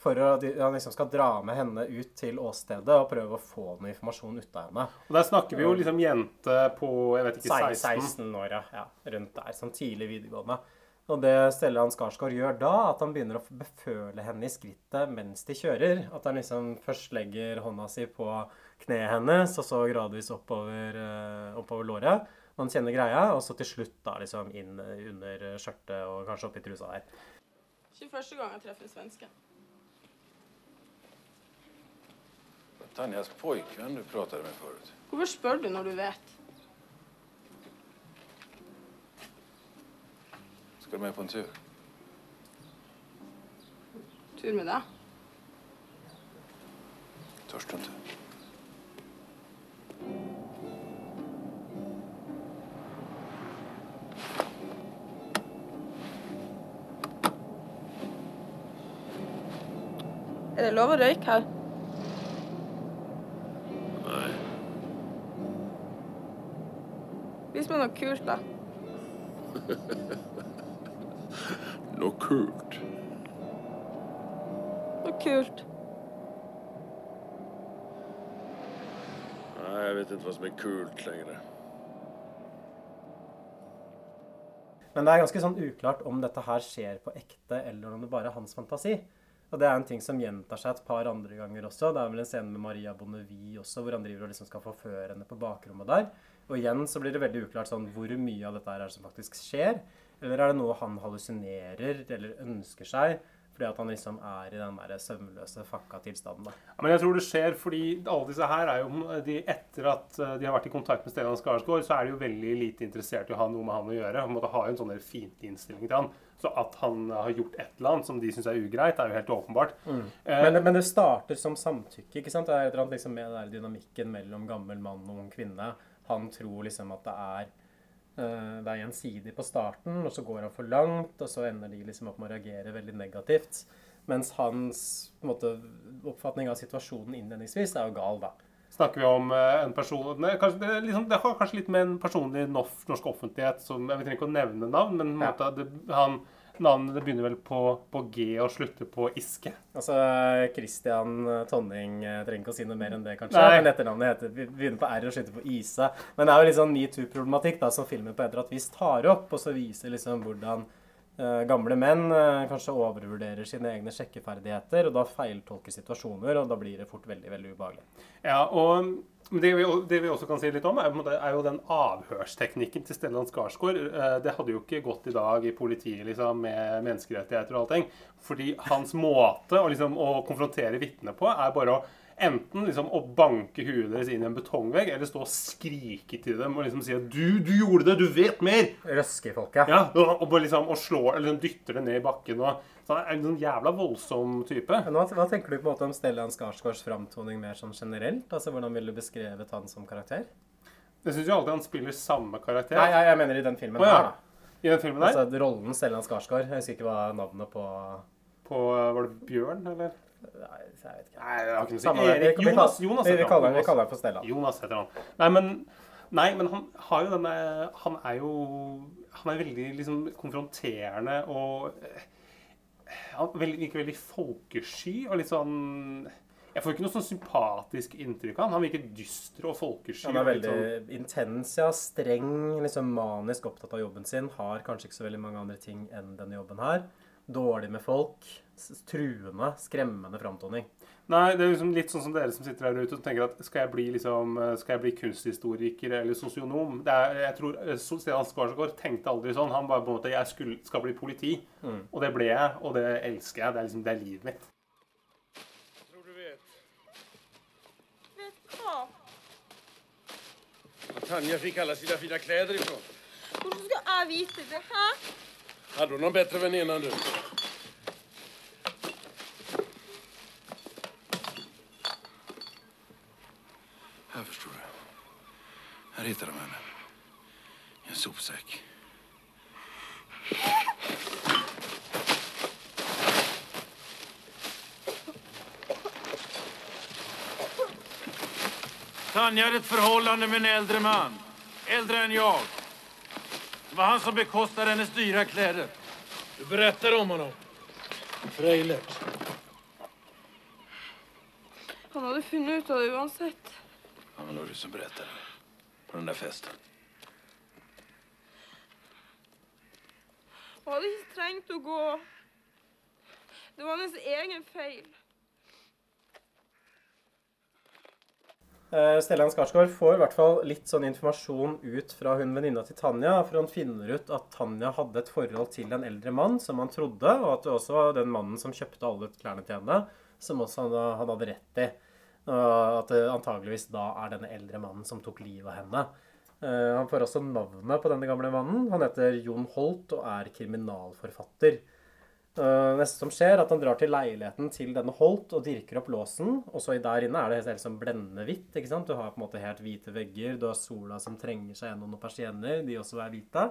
Speaker 1: For å, de- han liksom skal dra med henne ut til åstedet og prøve å få noe informasjon ut av henne.
Speaker 2: Og der snakker vi jo liksom jente på jeg vet ikke, 16.
Speaker 1: 16 år, ja. ja. Rundt der. Sånn tidlig videregående. Og det Stellan Skarsgård gjør da, at han begynner å beføle henne i skrittet mens de kjører. At han liksom først legger hånda si på kneet hennes, og så gradvis oppover, eh, oppover låret. Man kjenner greia, og så til slutt da liksom inn under skjørtet og kanskje oppi trusa der.
Speaker 9: Ikke første gang jeg treffer en svenske.
Speaker 8: Tanjas pojkvän du pratade med förut.
Speaker 9: Hvorfor spør du når du vet?
Speaker 8: Ska du med på en tur?
Speaker 9: Tur med deg?
Speaker 8: Inte?
Speaker 9: Er det lov å røyke her?
Speaker 8: Nei.
Speaker 9: Vis meg noe kult, da.
Speaker 8: Något kult.
Speaker 9: Noe kult.
Speaker 8: Nei, jeg vet ikke hva som er kult lenger.
Speaker 1: Men det er ganske sånn uklart om dette her skjer på ekte, eller om det bare er hans fantasi. Og det er en ting som gjentar seg et par andre ganger også. Det er vel en scene med Maria Bonnevie også, hvor han driver og liksom skal forføre henne på bakrommet der. Og igjen så blir det veldig uklart sånn hvor mye av dette her er som faktisk skjer. Eller er det noe han hallusinerer eller ønsker seg fordi at han liksom er i den der søvnløse, fucka tilstanden. da.
Speaker 2: Ja, men jeg tror det skjer fordi alle disse her er jo de, Etter at eh, de har vært i kontakt med Stellan Skarsgård, så er de jo veldig lite interessert i å ha noe med han å gjøre. Han måtte ha en sånn fiendtlig innstilling til han. Så at han har gjort et eller annet som de syns er ugreit, er jo helt åpenbart. Eh,
Speaker 1: Men, men det starter som samtykke. ikke sant? Det er et eller annet liksom med den der dynamikken mellom gammel mann og ung kvinne. Han tror liksom at det er det er gjensidig på starten, og så går han for langt, og så ender de liksom opp med å reagere veldig negativt. Mens hans måte, oppfatning av situasjonen innledningsvis er jo gal, da.
Speaker 2: snakker vi om eh, en person nei, kanskje, det, liksom, det har kanskje litt med en personlig norsk, offentlighet som Jeg trenger ikke å nevne navn, men
Speaker 1: Ja.
Speaker 2: måte, det, han, navnet det begynner vel på, på G og slutter på Iske.
Speaker 1: Altså, Christian Tonning trenger ikke å si noe mer enn det, kanskje.
Speaker 2: Nei.
Speaker 1: Men etternavnet heter, begynner på R og slutter på Isa. Men det er jo litt sånn metoo-problematikk da, som filmen på et eller annet vis tar opp, og så viser liksom hvordan eh, gamle menn eh, kanskje overvurderer sine egne sjekkeferdigheter, og da feiltolker situasjoner, og da blir det fort veldig, veldig ubehagelig.
Speaker 2: Ja, og det vi, det vi også kan si litt om, er, er jo den avhørsteknikken til Stellan Skarsgård. Eh, Det hadde jo ikke gått i dag i politiet liksom, med menneskerettigheter og allting. Fordi hans måte å, liksom, å konfrontere vitner på er bare å enten liksom å banke huet deres inn i en betongvegg, eller stå og skrike til dem og liksom si at du, du gjorde det, du vet mer!
Speaker 1: Røske folk, ja.
Speaker 2: Ja, og, og liksom og slår, eller dytter det ned i bakken. Og, så han er en sånn jævla voldsom type.
Speaker 1: Hva, hva tenker du på en måte om Stellan Skarsgårds framtoning mer sånn generelt? Altså, Hvordan ville du beskrevet han som karakter?
Speaker 2: Jeg syns jo alltid han spiller samme karakter.
Speaker 1: Nei, jeg, jeg mener i den filmen
Speaker 2: oh, ja.
Speaker 1: her, da.
Speaker 2: I den filmen der?
Speaker 1: Altså, rollen Stellan Skarsgård. Jeg husker ikke hva navnet på
Speaker 2: På Var det Bjørn, eller?
Speaker 1: Nei, jeg vet ikke.
Speaker 2: Nei, det har ikke noe å si. Erik
Speaker 1: Vi- vi
Speaker 2: Jonas. Jonas
Speaker 1: vi- vi
Speaker 2: heter han.
Speaker 1: kaller vi kaller han for Stella.
Speaker 2: Jonas heter han. Nei, men, nei, men han har jo denne Han er jo Han er veldig liksom konfronterende og eh, Han virker veldig folkesky og litt sånn Jeg får ikke noe sånn sympatisk inntrykk av han. Han virker dyster og folkesky.
Speaker 1: Han er veldig
Speaker 2: sånn-
Speaker 1: intens, ja. Streng, liksom manisk opptatt av jobben sin. Har kanskje ikke så veldig mange andre ting enn denne jobben her. Dårlig med folk. Truende, skremmende framtoning.
Speaker 2: Nei, det er liksom litt sånn som dere som sitter her ute og tenker at skal jeg bli, liksom, eh, skal jeg bli kunsthistoriker eller sosionom? Det er, jeg tror Stian så- Skarsgård tenkte aldri sånn. Han bare på en måte Jeg skulle, skal bli politi.
Speaker 1: Mm.
Speaker 2: Og det ble jeg, og det elsker jeg. Det er liksom det er livet mitt.
Speaker 8: Tror du vet
Speaker 9: Vet hva?
Speaker 8: var Tanja fikk alle sine fine klær ifra.
Speaker 9: Hvordan skal jeg vite det? Hæ?
Speaker 8: Hadde hun noen bedre väninna än du? Her, forstår du. Her hittar de henne. I en sopsäck. Tanja är et förhållande med en eldre man. Eldre enn jeg. Det var han som bekostade hennes dyra kläder. Du berättar om honom. Freilert.
Speaker 9: Han hadde funnet ut av det uansett.
Speaker 4: Ja, men det var du som berättade. På den där festen.
Speaker 9: Han hadde ikke trengt å gå. Det var hennes egen feil.
Speaker 1: Stellan Skarsgård får i hvert fall litt sånn informasjon ut fra hun venninna til Tanja. For han finner ut at Tanja hadde et forhold til en eldre mann som han trodde, og at det også var den mannen som kjøpte alle klærne til henne, som også han, han hadde rett i. Og at det antageligvis da er denne eldre mannen som tok livet av henne. Eh, Han får også navnet på denne gamle mannen. Han heter Jon Holt og er kriminalforfatter. Uh, neste som skjer, er at han drar til leiligheten til denne Holt og dirker opp låsen. Og så der inne er det helt sånn blendende hvitt. ikke sant? Du har på en måte helt hvite vegger. Du har sola som trenger seg gjennom noen persienner. De også er hvite.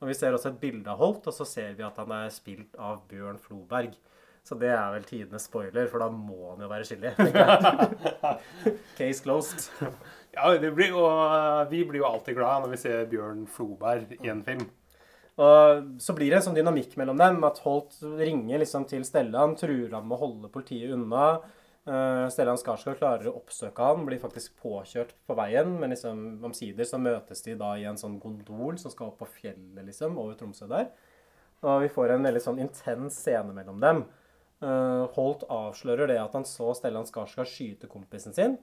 Speaker 1: Og vi ser også et bilde av Holt, og så ser vi at han er spilt av Bjørn Floberg. Så det er vel tidenes spoiler, for da må han jo være skyldig. Case closed.
Speaker 2: Ja, det blir og vi blir jo alltid glad når vi ser Bjørn Floberg i en film.
Speaker 1: Og så blir det en sånn dynamikk mellom dem. At Holt ringer liksom til Stellan, truer ham med å holde politiet unna. Uh, Stellan Skarsgård klarer å oppsøke han, blir faktisk påkjørt på veien. Men liksom omsider så møtes de da i en sånn gondol som skal opp på fjellet, liksom, over Tromsø der. Og vi får en veldig sånn intens scene mellom dem. Uh, Holt avslører det at han så Stellan Skarsgård skyte kompisen sin.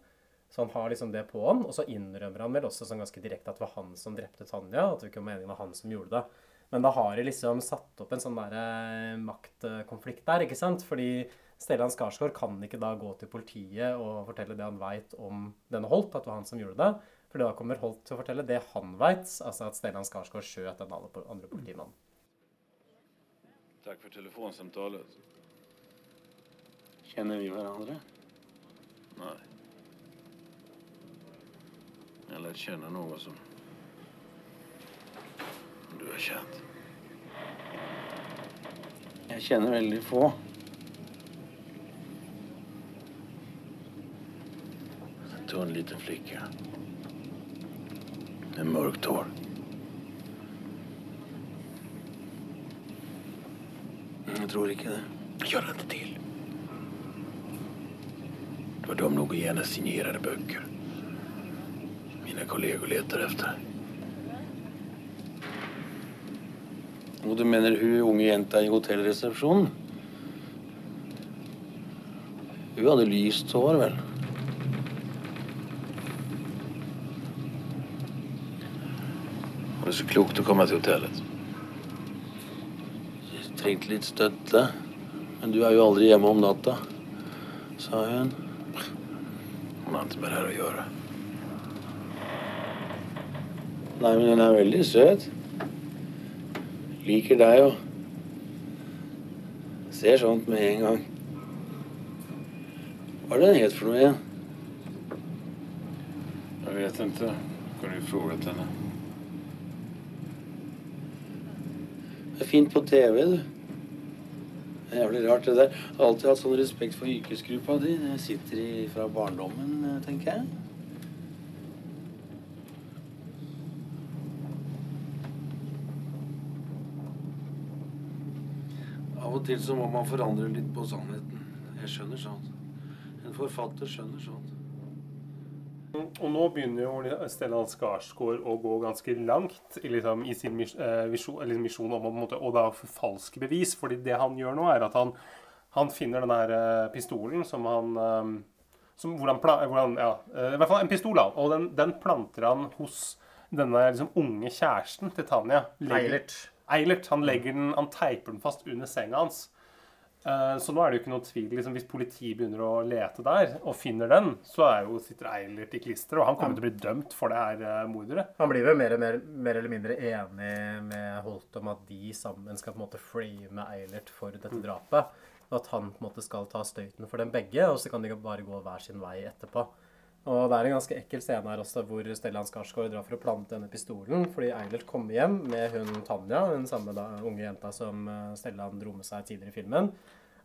Speaker 1: Så han har liksom det på han. Og så innrømmer han vel også sånn ganske direkte at det var han som drepte Tanja. At det ikke var meningen var han som gjorde det. Men da har de liksom satt opp en sånn der eh, maktkonflikt der, ikke sant? Fordi Stellan Skarsgård kan ikke da gå til politiet og fortelle det han veit om denne Holt, at det var han som gjorde det. For da kommer Holt til å fortelle det han veit, altså at Stellan Skarsgård skjøt den andre politimannen.
Speaker 8: Takk for telefonsamtalet.
Speaker 6: Kjenner vi hverandre?
Speaker 8: Nei. Eller kjenner noen som du har kjent.
Speaker 6: Jeg kjenner veldig få.
Speaker 8: En tunn liten flicka. Med mørkt hår.
Speaker 6: Jeg tror ikke det.
Speaker 8: Gjør det ikke til. Det var dum noen gjerne ge henne Mine kolleger leter efter.
Speaker 6: Og du mener hun unge jenta i hotellresepsjonen? Hun hadde lyst hår, vel?
Speaker 8: Det är så klokt å komme til hotellet.
Speaker 6: Jeg trengte litt støtte. Men du er jo aldri hjemme om natta, sa hun.
Speaker 8: Hun har ikke med det här gjøre. göra.
Speaker 6: Nei, men hun er veldig søt. Liker deg og Ser sånt med en gang. Hva er det den het for noe igjen?
Speaker 8: Jeg vet ikke. Kan du ju frågat henne.
Speaker 6: Det er fint på TV, du. Det er jævlig rart, det der. Jeg har alltid hatt sånn respekt for yrkesgruppa di. Det sitter i fra barndommen, tenker jeg. Og til så må man forandre litt på sannheten. Jeg skjønner sånt. En forfatter skjønner sånt.
Speaker 2: Og nå begynner jo Stellan Skarsgård å gå ganske langt i, liksom, i sin eh, visjon, misjon om å på en måte, og da forfalske bevis. fordi det han gjør nå, er at han, han finner den her eh, pistolen som han eh, som, hvor han, pla- hvor han ja, I hvert fall en pistol, da. Og den, den planter han hos denne liksom, unge kjæresten til Tanja. Legger-
Speaker 1: Eilert.
Speaker 2: Han legger den, han teiper den fast under senga hans. Eh, Så nå er det jo ikke noe tvil. Liksom, hvis politiet begynner å lete der og finner den, så er jo, sitter Eilert i klister, og han kommer til å bli dømt for det her eh, mordet.
Speaker 1: Han blir vel mer, mer, mer eller mindre enig med Holt om at de sammen skal på en måte frame Eilert for dette drapet. Og at han på en måte skal ta støyten for dem begge, og så kan de bare gå hver sin vei etterpå. Og det er en ganske ekkel scene her også, hvor Stellan Skarsgård drar for å plante denne pistolen, fordi Eilert kommer hjem med hun Tanja, den samme da, unge jenta som eh, Stellan dro med seg tidligere i filmen.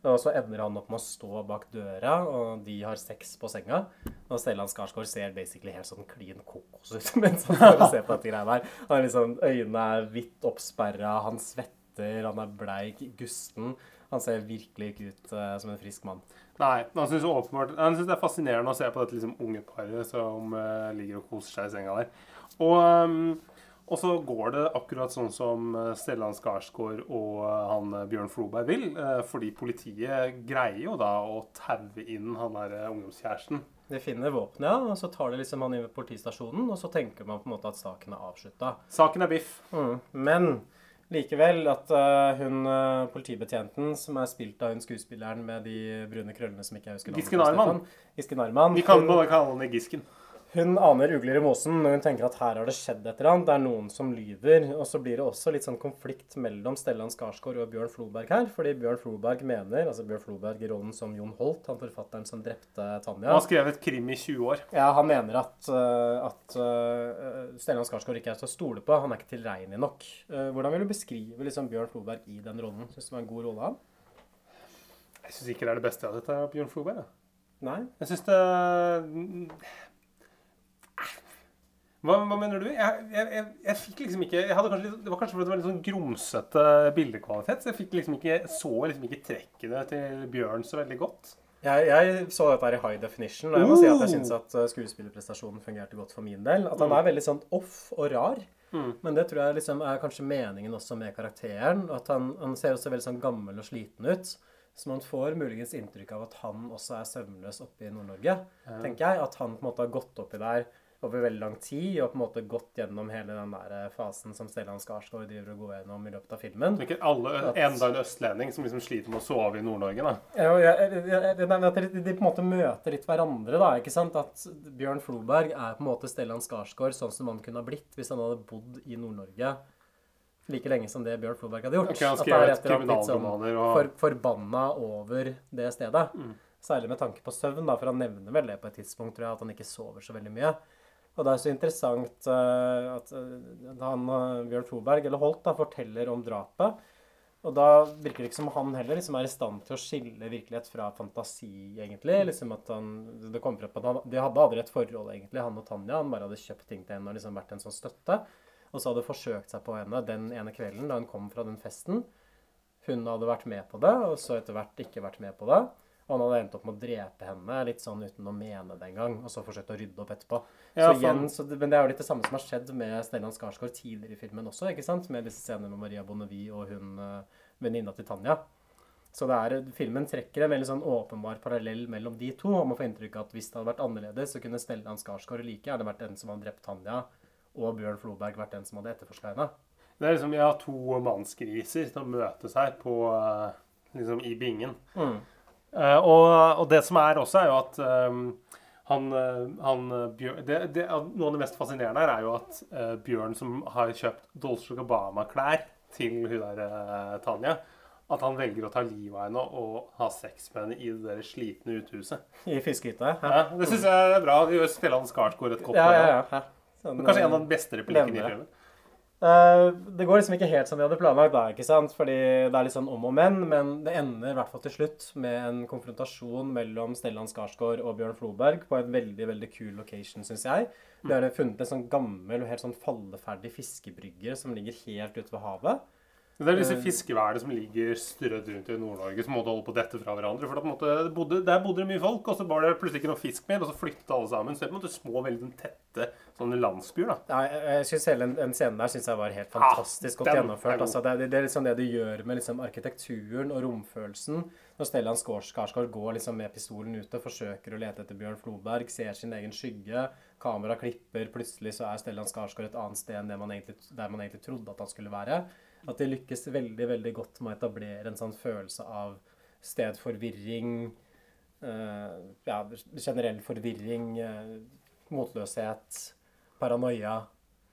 Speaker 1: Og så ender han opp med å stå bak døra, og de har sex på senga. Og Stellan Skarsgård ser basically helt sånn klin kokos ut mens han står og ser på dette greiene her. Han er liksom, Øynene er vidt oppsperra, han svetter, han er bleik, gusten. Han ser virkelig ikke ut uh, som en frisk mann.
Speaker 2: Nei, han syns det er fascinerende å se på dette liksom unge paret som uh, ligger og koser seg i senga der. Og, um, og så går det akkurat sånn som eh, Stellan Skarsgård og eh, han Bjørn Floberg vil. Uh, fordi politiet greier jo da å taue inn han der ungdomskjæresten.
Speaker 1: De finner våpenet, ja, og så tar de liksom han inn ved politistasjonen, og så tenker man på en måte at saken er avslutta.
Speaker 2: Saken er biff.
Speaker 1: Mm. Men likevel at uh, hun eh, politibetjenten, som er spilt av hun skuespilleren med de brune krøllene som ikke jeg husker
Speaker 2: Gisken Arman.
Speaker 1: Gisken Arman.
Speaker 2: Vi kan bare kalle henne Gisken.
Speaker 1: Hun aner ugler i mosen når hun tenker at her har det skjedd et eller annet. Det er noen som lyver. Og så blir det også litt sånn konflikt mellom Stellan Skarsgård og Bjørn Floberg her. Fordi Bjørn Floberg mener, altså Bjørn Floberg i rollen som Jon Holt, han forfatteren som drepte Tanja
Speaker 2: Han har skrevet krim i 20 år.
Speaker 1: Ja, han mener at, uh, at uh, Stellan Skarsgård ikke er til å stole på. Han er ikke tilregnelig nok. Uh, hvordan vil du beskrive liksom, Bjørn Floberg i den rollen? Syns du det var en god rolle av han?
Speaker 2: Jeg syns ikke det er det beste av dette, Bjørn Floberg. Ja.
Speaker 1: Nei?
Speaker 2: Jeg syns det hva, hva mener du? Jeg, jeg, jeg, jeg fikk liksom ikke litt, Det var kanskje fordi det var litt sånn grumsete bildekvalitet. Så jeg fikk liksom ikke, så liksom ikke trekkene til Bjørn så veldig godt.
Speaker 1: Jeg, så dette her i high definition, og jeg må si at jeg
Speaker 2: Oh.
Speaker 1: syns at uh, skuespillerprestasjonen fungerte godt for min del. At han er veldig sånn off og rar.
Speaker 2: Mm.
Speaker 1: Men det tror jeg liksom er kanskje meningen også med karakteren. At han, han ser også veldig sånn gammel og sliten ut. Så man får muligens inntrykk av at han også er søvnløs oppe i Nord-Norge.
Speaker 2: Ja.
Speaker 1: tenker jeg. At han på en måte har gått oppi der over veldig lang tid og på en måte gått gjennom hele den der eh, fasen som Stellan Skarsgård driver og går gjennom i løpet av filmen.
Speaker 2: Ikke alle,
Speaker 1: At-
Speaker 2: enda en østlending som liksom sliter med å sove i Nord-Norge. da.
Speaker 1: Ja, og nei, at de, de på en måte møter litt hverandre, da. ikke sant? At Bjørn Floberg er på en måte Stellan Skarsgård sånn som han kunne ha blitt hvis han hadde bodd i Nord-Norge like lenge som det Bjørn Floberg hadde gjort.
Speaker 2: Okay,
Speaker 1: At det er
Speaker 2: rett
Speaker 1: et slett litt sånn
Speaker 2: og-
Speaker 1: for, forbanna over det stedet. Særlig med tanke på søvn, da, for han nevner vel det på et tidspunkt, tror jeg, at han ikke sover så veldig mye. Og det er så interessant eh, at eh, han, eh, Bjørn Floberg, eller Holt, da, forteller om drapet. Og da virker det ikke som han heller liksom er i stand til å skille virkelighet fra fantasi, egentlig. Liksom at han, det kom frem at han, De hadde aldri et forhold, egentlig, han og Tanja. Han bare hadde kjøpt ting til henne og liksom vært en sånn støtte. Og så hadde forsøkt seg på henne den ene kvelden da hun kom fra den festen. Hun hadde vært med på det, og så etter hvert ikke vært med på det. Og han hadde endt opp med å drepe henne litt sånn uten å mene det engang. Og så forsøkt å rydde opp etterpå.
Speaker 2: Ja,
Speaker 1: så igjen, så men det er jo litt det samme som har skjedd med Stellan Skarsgård tidligere i filmen også. ikke sant? Med disse scenene med Maria Bonnevie og hun eh, venninna til Tanja. Så det er, filmen trekker en veldig sånn åpenbar parallell mellom de to. Og man får inntrykk av at hvis det hadde vært annerledes, så kunne Stellan Skarsgård like gjerne vært den som hadde drept Tanja, og Bjørn Floberg vært den som hadde etterforska henne.
Speaker 2: Det er liksom, Vi har to mannsgriser som møtes her på, eh, liksom, i bingen.
Speaker 1: Mm.
Speaker 2: Eh, og, og det som er også, er jo at um, han, eh, han eh, Bjørn, det, det, Noe av det mest fascinerende her er jo at uh, Bjørn, som har kjøpt Dolce Gabbana-klær til hun der uh, Tanja, at han velger å ta livet av henne og ha sex med henne i det der slitne uthuset.
Speaker 1: I fiskehytta.
Speaker 2: Ja, det syns jeg er bra. Stellan Skarsgård et godt
Speaker 1: Ja, ja, ja. ja. Sånn,
Speaker 2: Kanskje en av de beste replikkene i filmen.
Speaker 1: Eh, det går liksom ikke helt som vi hadde planlagt, da, ikke sant? Fordi det er litt sånn om og men, men det ender i hvert fall til slutt med en konfrontasjon mellom Stellan Skarsgård og Bjørn Floberg på en veldig veldig kul location, syns jeg. Vi har funnet en sånn gammel og helt sånn falleferdig fiskebrygge som ligger helt ute ved havet.
Speaker 2: Det er disse
Speaker 1: Eh,
Speaker 2: fiskeværene som ligger strødd rundt i Nord-Norge, som måtte holde på dette fra hverandre. For måte, det bodde, der bodde det mye folk, og så var det plutselig ikke noe fisk mer, og så flyttet alle sammen. Så det er på en måte små, veldig tette sånne landsbyer. da.
Speaker 1: Ja, jeg, jeg synes hele den, den scenen der synes jeg var helt fantastisk godt
Speaker 2: er
Speaker 1: gjennomført. Altså, det, det er liksom det du gjør med liksom arkitekturen og romfølelsen. Når Stellan Skars- Skarsgård går liksom med pistolen ute, forsøker å lete etter Bjørn Floberg, ser sin egen skygge, kamera klipper, plutselig så er Stellan Skarsgård et annet sted enn man egentlig, der man egentlig trodde at han skulle være. At de lykkes veldig, veldig godt med å etablere en sånn følelse av stedforvirring, uh, ja, generell forvirring, uh, motløshet, paranoia.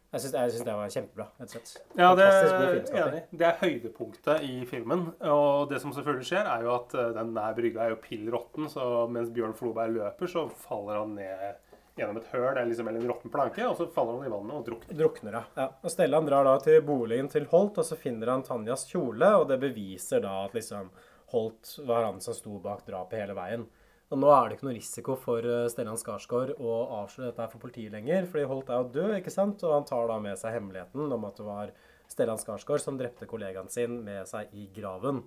Speaker 1: Jeg syns, det var kjempebra, rett og slett.
Speaker 2: Ja, det er Det er høydepunktet i filmen. Og det som selvfølgelig skjer, er jo at eh, den der brygga er jo pill råtten, så mens Bjørn Floberg løper, så faller han ned gjennom et høl eller liksom en råtten planke, og så faller han i vannet og drukner.
Speaker 1: Drukner, ja. Og Stellan drar da til boligen til Holt, og så finner han Tanjas kjole, og det beviser da at liksom Holt var han som sto bak drapet hele veien. Og nå er det ikke noe risiko for eh, Stellan Skarsgård å avsløre dette for politiet lenger, fordi Holt er jo død, ikke sant? Og han tar da med seg hemmeligheten om at det var Stellan Skarsgård som drepte kollegaen sin med seg i graven.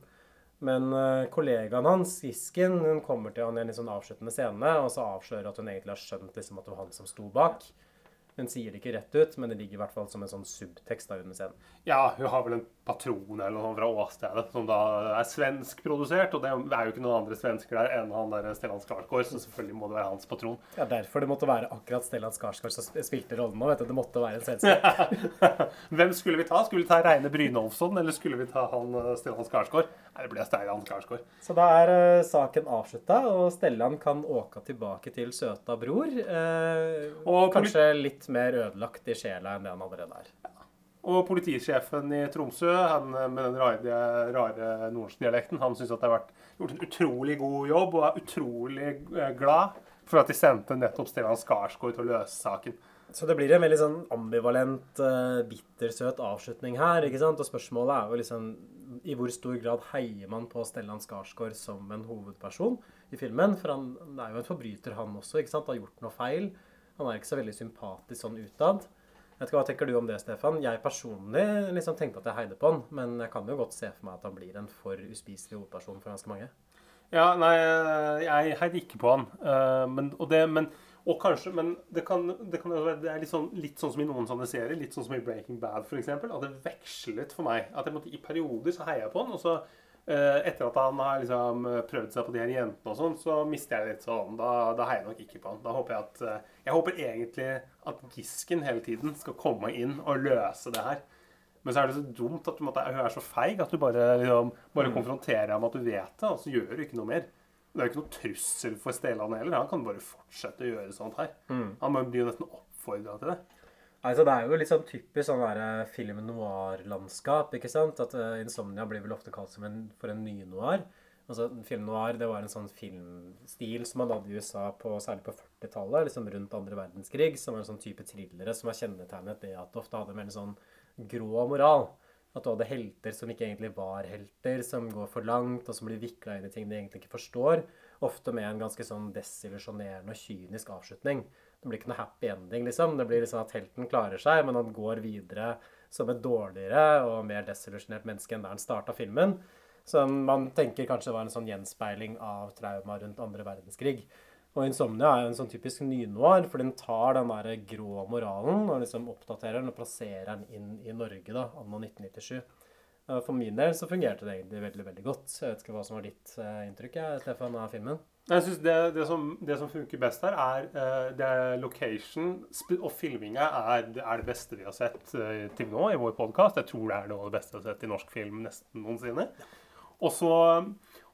Speaker 1: Men eh, kollegaen hans, Gisken, hun kommer til han i en litt sånn avsluttende scene, og så avslører at hun egentlig har skjønt liksom, at det var han som sto bak. Hun sier det ikke rett ut, men det ligger i hvert fall som en sånn subtekst da under scenen.
Speaker 2: Ja, hun har vel en patron eller noe fra åstedet, som da er svenskprodusert. Og det er jo ikke noen andre svensker der enn han der Stellan Skarsgård, så selvfølgelig må det være hans patron.
Speaker 1: Ja, derfor det måtte være akkurat Stellan Skarsgård som spilte rollen nå. vet du. Det måtte være en svenske.
Speaker 2: Hvem skulle vi ta? Skulle vi ta Reine Brynolfsson, eller skulle vi ta han eh, Stellan Skarsgård? Nei, det ble Stellan Skarsgård.
Speaker 1: Så da er uh, saken avslutta, og Stellan kan åke tilbake til søta bror. Uh,
Speaker 2: Og
Speaker 1: kanskje litt mer ødelagt i sjela enn det han allerede er.
Speaker 2: Og politisjefen i Tromsø, han eh, med den rare, rare nordsdialekten, han syns at det har vært gjort en utrolig god jobb, og er utrolig glad for at de sendte nettopp Stellan Skarsgård til å løse saken.
Speaker 1: Så det blir en veldig sånn ambivalent, bittersøt avslutning her. ikke sant? Og spørsmålet er jo liksom i hvor stor grad heier man på Stellan Skarsgård som en hovedperson i filmen? For han er jo en forbryter, han også. ikke sant? Har gjort noe feil. Han er ikke så veldig sympatisk sånn utad. Jeg vet ikke, Hva tenker du om det, Stefan? Jeg personlig liksom tenkte at jeg heide på han, men jeg kan jo godt se for meg at han blir en for uspiselig hovedperson for ganske mange.
Speaker 2: Ja, nei, jeg heide ikke på han. Uh, Men, det, men, og kanskje, men det kan, det kan det er litt sånn, litt sånn som i noen sånne serier, litt sånn som i Breaking Bad f.eks., at det vekslet for meg. At jeg måtte, I perioder så heier jeg på han, og så eh, etter at han har liksom eh, prøvd seg på de her jentene og sånn, så mister jeg litt sånn Da, da heier jeg nok ikke på han. Da håper jeg at eh, Jeg håper egentlig at Gisken hele tiden skal komme inn og løse det her. Men så er det så dumt at du måtte, hun er så feig at du bare, liksom, bare
Speaker 1: Mm.
Speaker 2: konfronterer ham med at du vet det, og så gjør du ikke noe mer. Det er jo ikke noe trussel for Steland heller. Han kan bare fortsette å gjøre sånt her.
Speaker 1: Mm.
Speaker 2: Han blir jo nesten oppfordra til det.
Speaker 1: Altså, det er jo litt sånn typisk sånn der eh, film noir-landskap, ikke sant? At uh, Insomnia blir vel ofte kalt som en, for en ny-noir. Altså, film noir det var en sånn filmstil som man hadde i USA på, særlig på 40-tallet, liksom rundt andre verdenskrig, som var en sånn type thrillere som var kjennetegnet det at det ofte hadde en veldig sånn grå moral. At du hadde helter som ikke egentlig var helter, som går for langt, og som blir vikla inn i ting de egentlig ikke forstår. Ofte med en ganske sånn desillusjonerende og kynisk avslutning. Det blir ikke noe happy ending, liksom. Det blir liksom at helten klarer seg, men han går videre som et dårligere og mer desillusjonert menneske enn der han starta filmen. Som man tenker kanskje var en sånn gjenspeiling av trauma rundt andre verdenskrig. Og Insomnia er jo en sånn typisk nynoir, for den tar den der grå moralen og liksom oppdaterer den og plasserer den inn i Norge da, anno 1997. Eh, For min del så fungerte det egentlig veldig veldig godt. Jeg vet ikke hva som var ditt eh, inntrykk jeg, Stefan, av filmen?
Speaker 2: Jeg synes det, det, som, det som funker best her, er, eh, det location og filminga er, er det beste vi har sett til nå i vår podkast. Jeg tror det er noe av det beste jeg har sett i norsk film nesten noensinne. Og så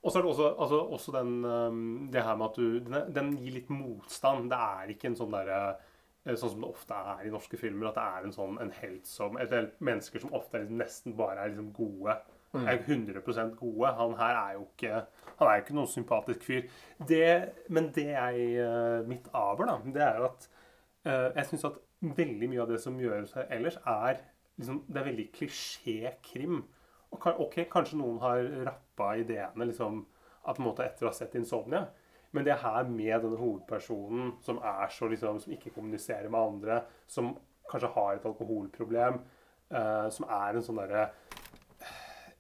Speaker 2: og så er det også, altså, også den, um, det her med at du den, den gir litt motstand. Det er ikke en sånn derre eh, Sånn som det ofte er i norske filmer, at det er en sånn en helt som Eller mennesker som ofte er liksom, nesten bare er liksom gode.
Speaker 1: Mm.
Speaker 2: Er 100% gode. Han her er jo ikke Han er jo ikke noen sympatisk fyr. Det, men det jeg eh, Mitt aber, da, det er at eh, jeg syns at veldig mye av det som gjøres her ellers, er liksom Det er veldig klisjé-krim. Og ok, kanskje noen har rappa ideene liksom, at måte etter å ha sett 'Insomnia'. Men det her med denne hovedpersonen som er så liksom, som ikke kommuniserer med andre, som kanskje har et alkoholproblem, uh, som er en sånn derre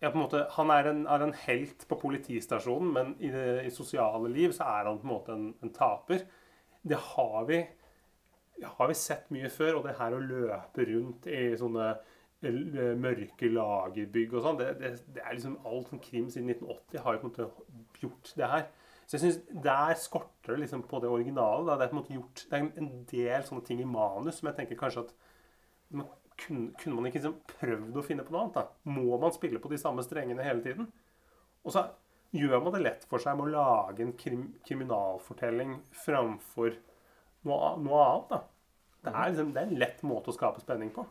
Speaker 2: ja, på en måte, Han er en, er en helt på politistasjonen, men i det i sosiale liv så er han på en måte en, en taper. Det har vi, har vi sett mye før. Og det her å løpe rundt i sånne mørke lagerbygg og sånn, det, det, det er liksom alt sånn krim siden 1980 har jo gjort det her. Så jeg synes Der skorter det liksom på det originale. Da. Det er på en måte gjort, det er en del sånne ting i manus som jeg tenker kanskje at man, kunne, kunne man ikke liksom prøvd å finne på noe annet? da? Må man spille på de samme strengene hele tiden? Og så gjør man det lett for seg med å lage en krim, kriminalfortelling framfor noe, noe annet. da. Det er, liksom, det er en lett måte å skape spenning på.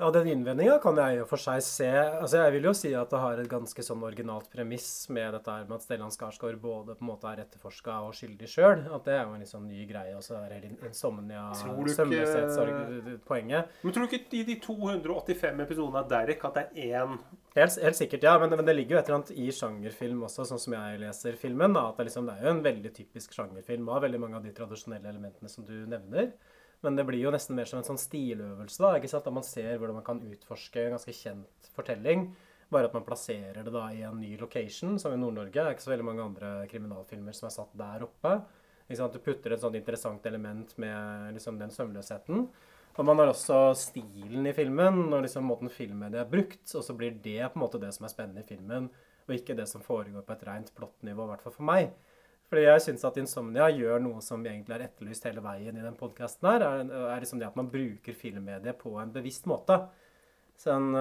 Speaker 1: Ja, den innvendinga kan jeg jo for seg se. Altså, Jeg vil jo si at det har et ganske sånn originalt premiss med dette her med at Stellan Skarsgård både på en måte er etterforska og skyldig sjøl. At det er jo en litt sånn ny greie. Og så er det insomnia
Speaker 2: Tror du ikke-
Speaker 1: søvnløshetspoenget.
Speaker 2: Men tror du ikke i de 285 episodene av Derek at det er én
Speaker 1: Helt, helt sikkert, ja. Men, men det ligger jo et eller annet i sjangerfilm også, sånn som jeg leser filmen. da, at Det, liksom, det er jo en veldig typisk sjangerfilm av veldig mange av de tradisjonelle elementene som du nevner. Men det blir jo nesten mer som en sånn stiløvelse, da, ikke sant? da man ser hvordan man kan utforske en ganske kjent fortelling. Bare at man plasserer det da i en ny location, som i Nord-Norge. Det er ikke så veldig mange andre kriminalfilmer som er satt der oppe. Ikke sant? Du putter et sånt interessant element med liksom, den søvnløsheten. Og man har også stilen i filmen og liksom måten filmmediet er brukt. Og så blir det på en måte det som er spennende i filmen, og ikke det som foregår på et rent plottnivå, i hvert fall for meg. Fordi jeg syns at Insomnia gjør noe som egentlig er etterlyst hele veien i den podkasten her. Er, er liksom det at man bruker filmmediet på en bevisst måte. Sånn,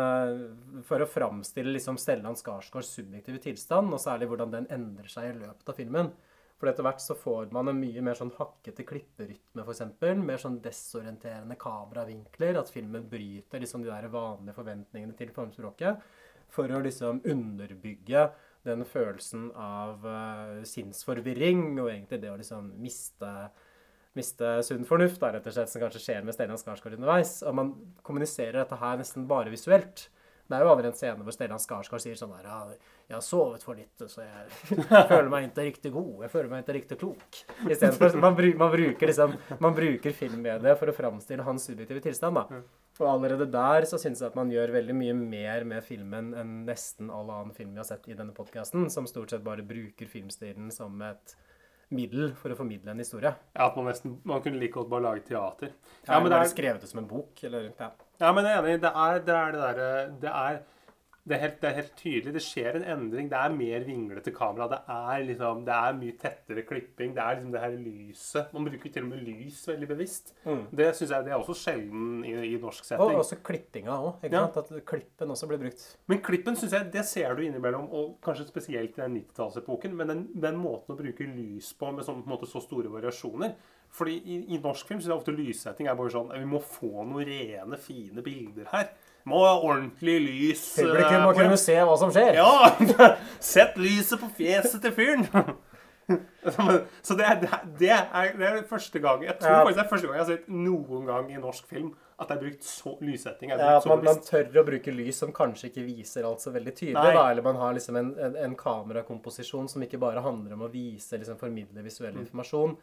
Speaker 1: for å framstille liksom Stellan Skarsgårds subjektive tilstand, og særlig hvordan den endrer seg i løpet av filmen. For etter hvert så får man en mye mer sånn hakkete klipperytme, f.eks. Mer sånn desorienterende kameravinkler. At filmen bryter liksom de der vanlige forventningene til formspråket. For å liksom underbygge den følelsen av uh, sinnsforvirring og egentlig det å liksom miste miste sunn fornuft, da, rett og slett, som kanskje skjer med Stellan Skarsgård underveis. Og man kommuniserer dette her nesten bare visuelt. Det er jo aldri en scene hvor Stellan Skarsgård sier sånn der 'Jeg har sovet for litt, så jeg føler meg ikke riktig god. Jeg føler meg ikke riktig klok.' Istedenfor man, man, bruker liksom, bruker filmmediet for å framstille hans subjektive tilstand. da. Og allerede der så syns jeg at man gjør veldig mye mer med filmen enn nesten all annen film vi har sett i denne podkasten, som stort sett bare bruker filmstilen som et middel for å formidle en historie.
Speaker 2: Ja, at man nesten man kunne like godt bare lage teater.
Speaker 1: Ja, ja men det er, skrevet det som en bok, eller ja.
Speaker 2: Ja, men jeg er enig. Det er det, er det derre det er det er, helt, det er, helt, tydelig. Det skjer en endring. Det er mer vinglete kamera. Det er, liksom, det er mye tettere klipping. Det er liksom det her lyset. Man bruker til og med lys veldig bevisst. Mm. Det synes jeg det er også sjelden i, i norsk setting.
Speaker 1: Og også klippinga òg. Ja. At klippen også blir brukt.
Speaker 2: Men klippen synes jeg, det ser du innimellom, og kanskje spesielt i den 90-tallsepoken. Men den, den, måten å bruke lys på med sånn, på så store variasjoner fordi i, i norsk film syns jeg ofte lyssetting er bare sånn Vi må få noen rene, fine bilder her. Må ha ordentlig lys.
Speaker 1: Publikum må kunne se hva som skjer.
Speaker 2: Ja! Sett lyset på fjeset til fyren. Så det er, det, er, det er, første gang Jeg tror faktisk det er første gang jeg har sett noen gang i norsk film at det er brukt så, lyssetting. Er
Speaker 1: ja, at man, man, tør å bruke lys som kanskje ikke viser alt så veldig tydelig. Da, eller man har liksom en, en, en, kamerakomposisjon som ikke bare handler om å vise, liksom formidle visuell mm. informasjon,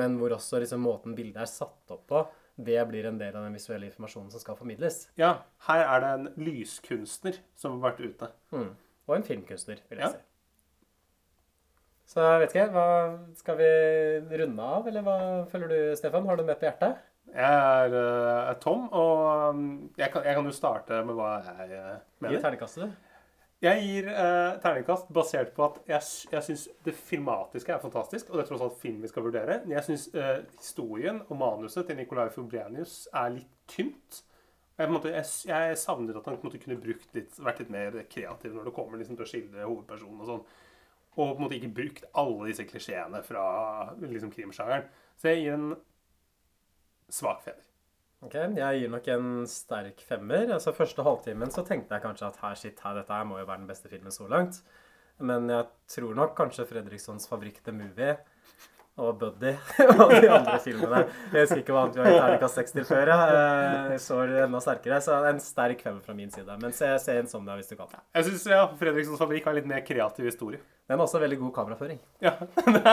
Speaker 1: men hvor også liksom måten bildet er satt opp på det blir en del av den visuelle informasjonen som skal formidles.
Speaker 2: Ja, her er det en lyskunstner som har vært ute.
Speaker 1: Mm. Og en filmkunstner, vil jeg ja. si. Så jeg vet ikke, hva Skal vi runde av, eller hva føler du, Stefan? Har du med på hjertet?
Speaker 2: Jeg er, er Tom, og um, jeg kan, jeg kan, jo starte med hva jeg uh, mener.
Speaker 1: Gi terningkastet, du.
Speaker 2: Jeg gir eh, terningkast basert på at jeg, jeg syns det filmatiske er fantastisk. Og det er tross alt film vi skal vurdere. Jeg syns eh, historien og manuset til Nicolai Fobrenius er litt tynt. Jeg, måte, jeg, jeg, savner at han måte, kunne litt, vært litt mer kreativ når det kommer liksom, til å skildre hovedpersonen og sånn. Og på en måte ikke brukt alle disse klisjeene fra liksom, krimsjangeren. Så jeg gir en svak feder.
Speaker 1: Ok, Jeg gir nok en sterk femmer. Altså Første halvtimen så tenkte jeg kanskje at her, shit, her, dette her må jo være den beste filmen så langt. Men jeg tror nok kanskje Fredrikssons Fabrikk The Movie og Buddy og de andre filmene. Jeg husker ikke hva annet vi har gitt terningkast 6 til før. Jeg så enda sterkere. Så en sterk femmer fra min side. Men se, se Insomnia hvis du kan.
Speaker 2: Jeg syns ja, Fredrikssons Fabrikk har litt mer kreativ historie.
Speaker 1: Den har også veldig god kameraføring.
Speaker 2: Ja,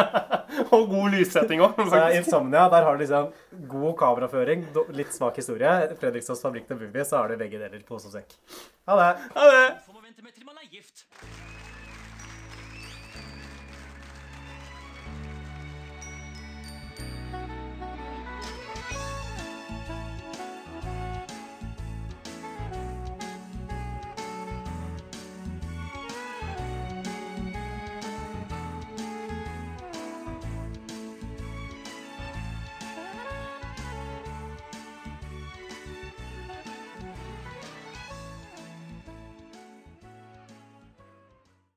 Speaker 2: Og god lyssetting òg.
Speaker 1: Insomnia, der har du liksom god kameraføring, litt svak historie. Fredrikssons Fabrikk til Bubi, så har du begge deler pose og sekk. Ha det.
Speaker 2: Ha det.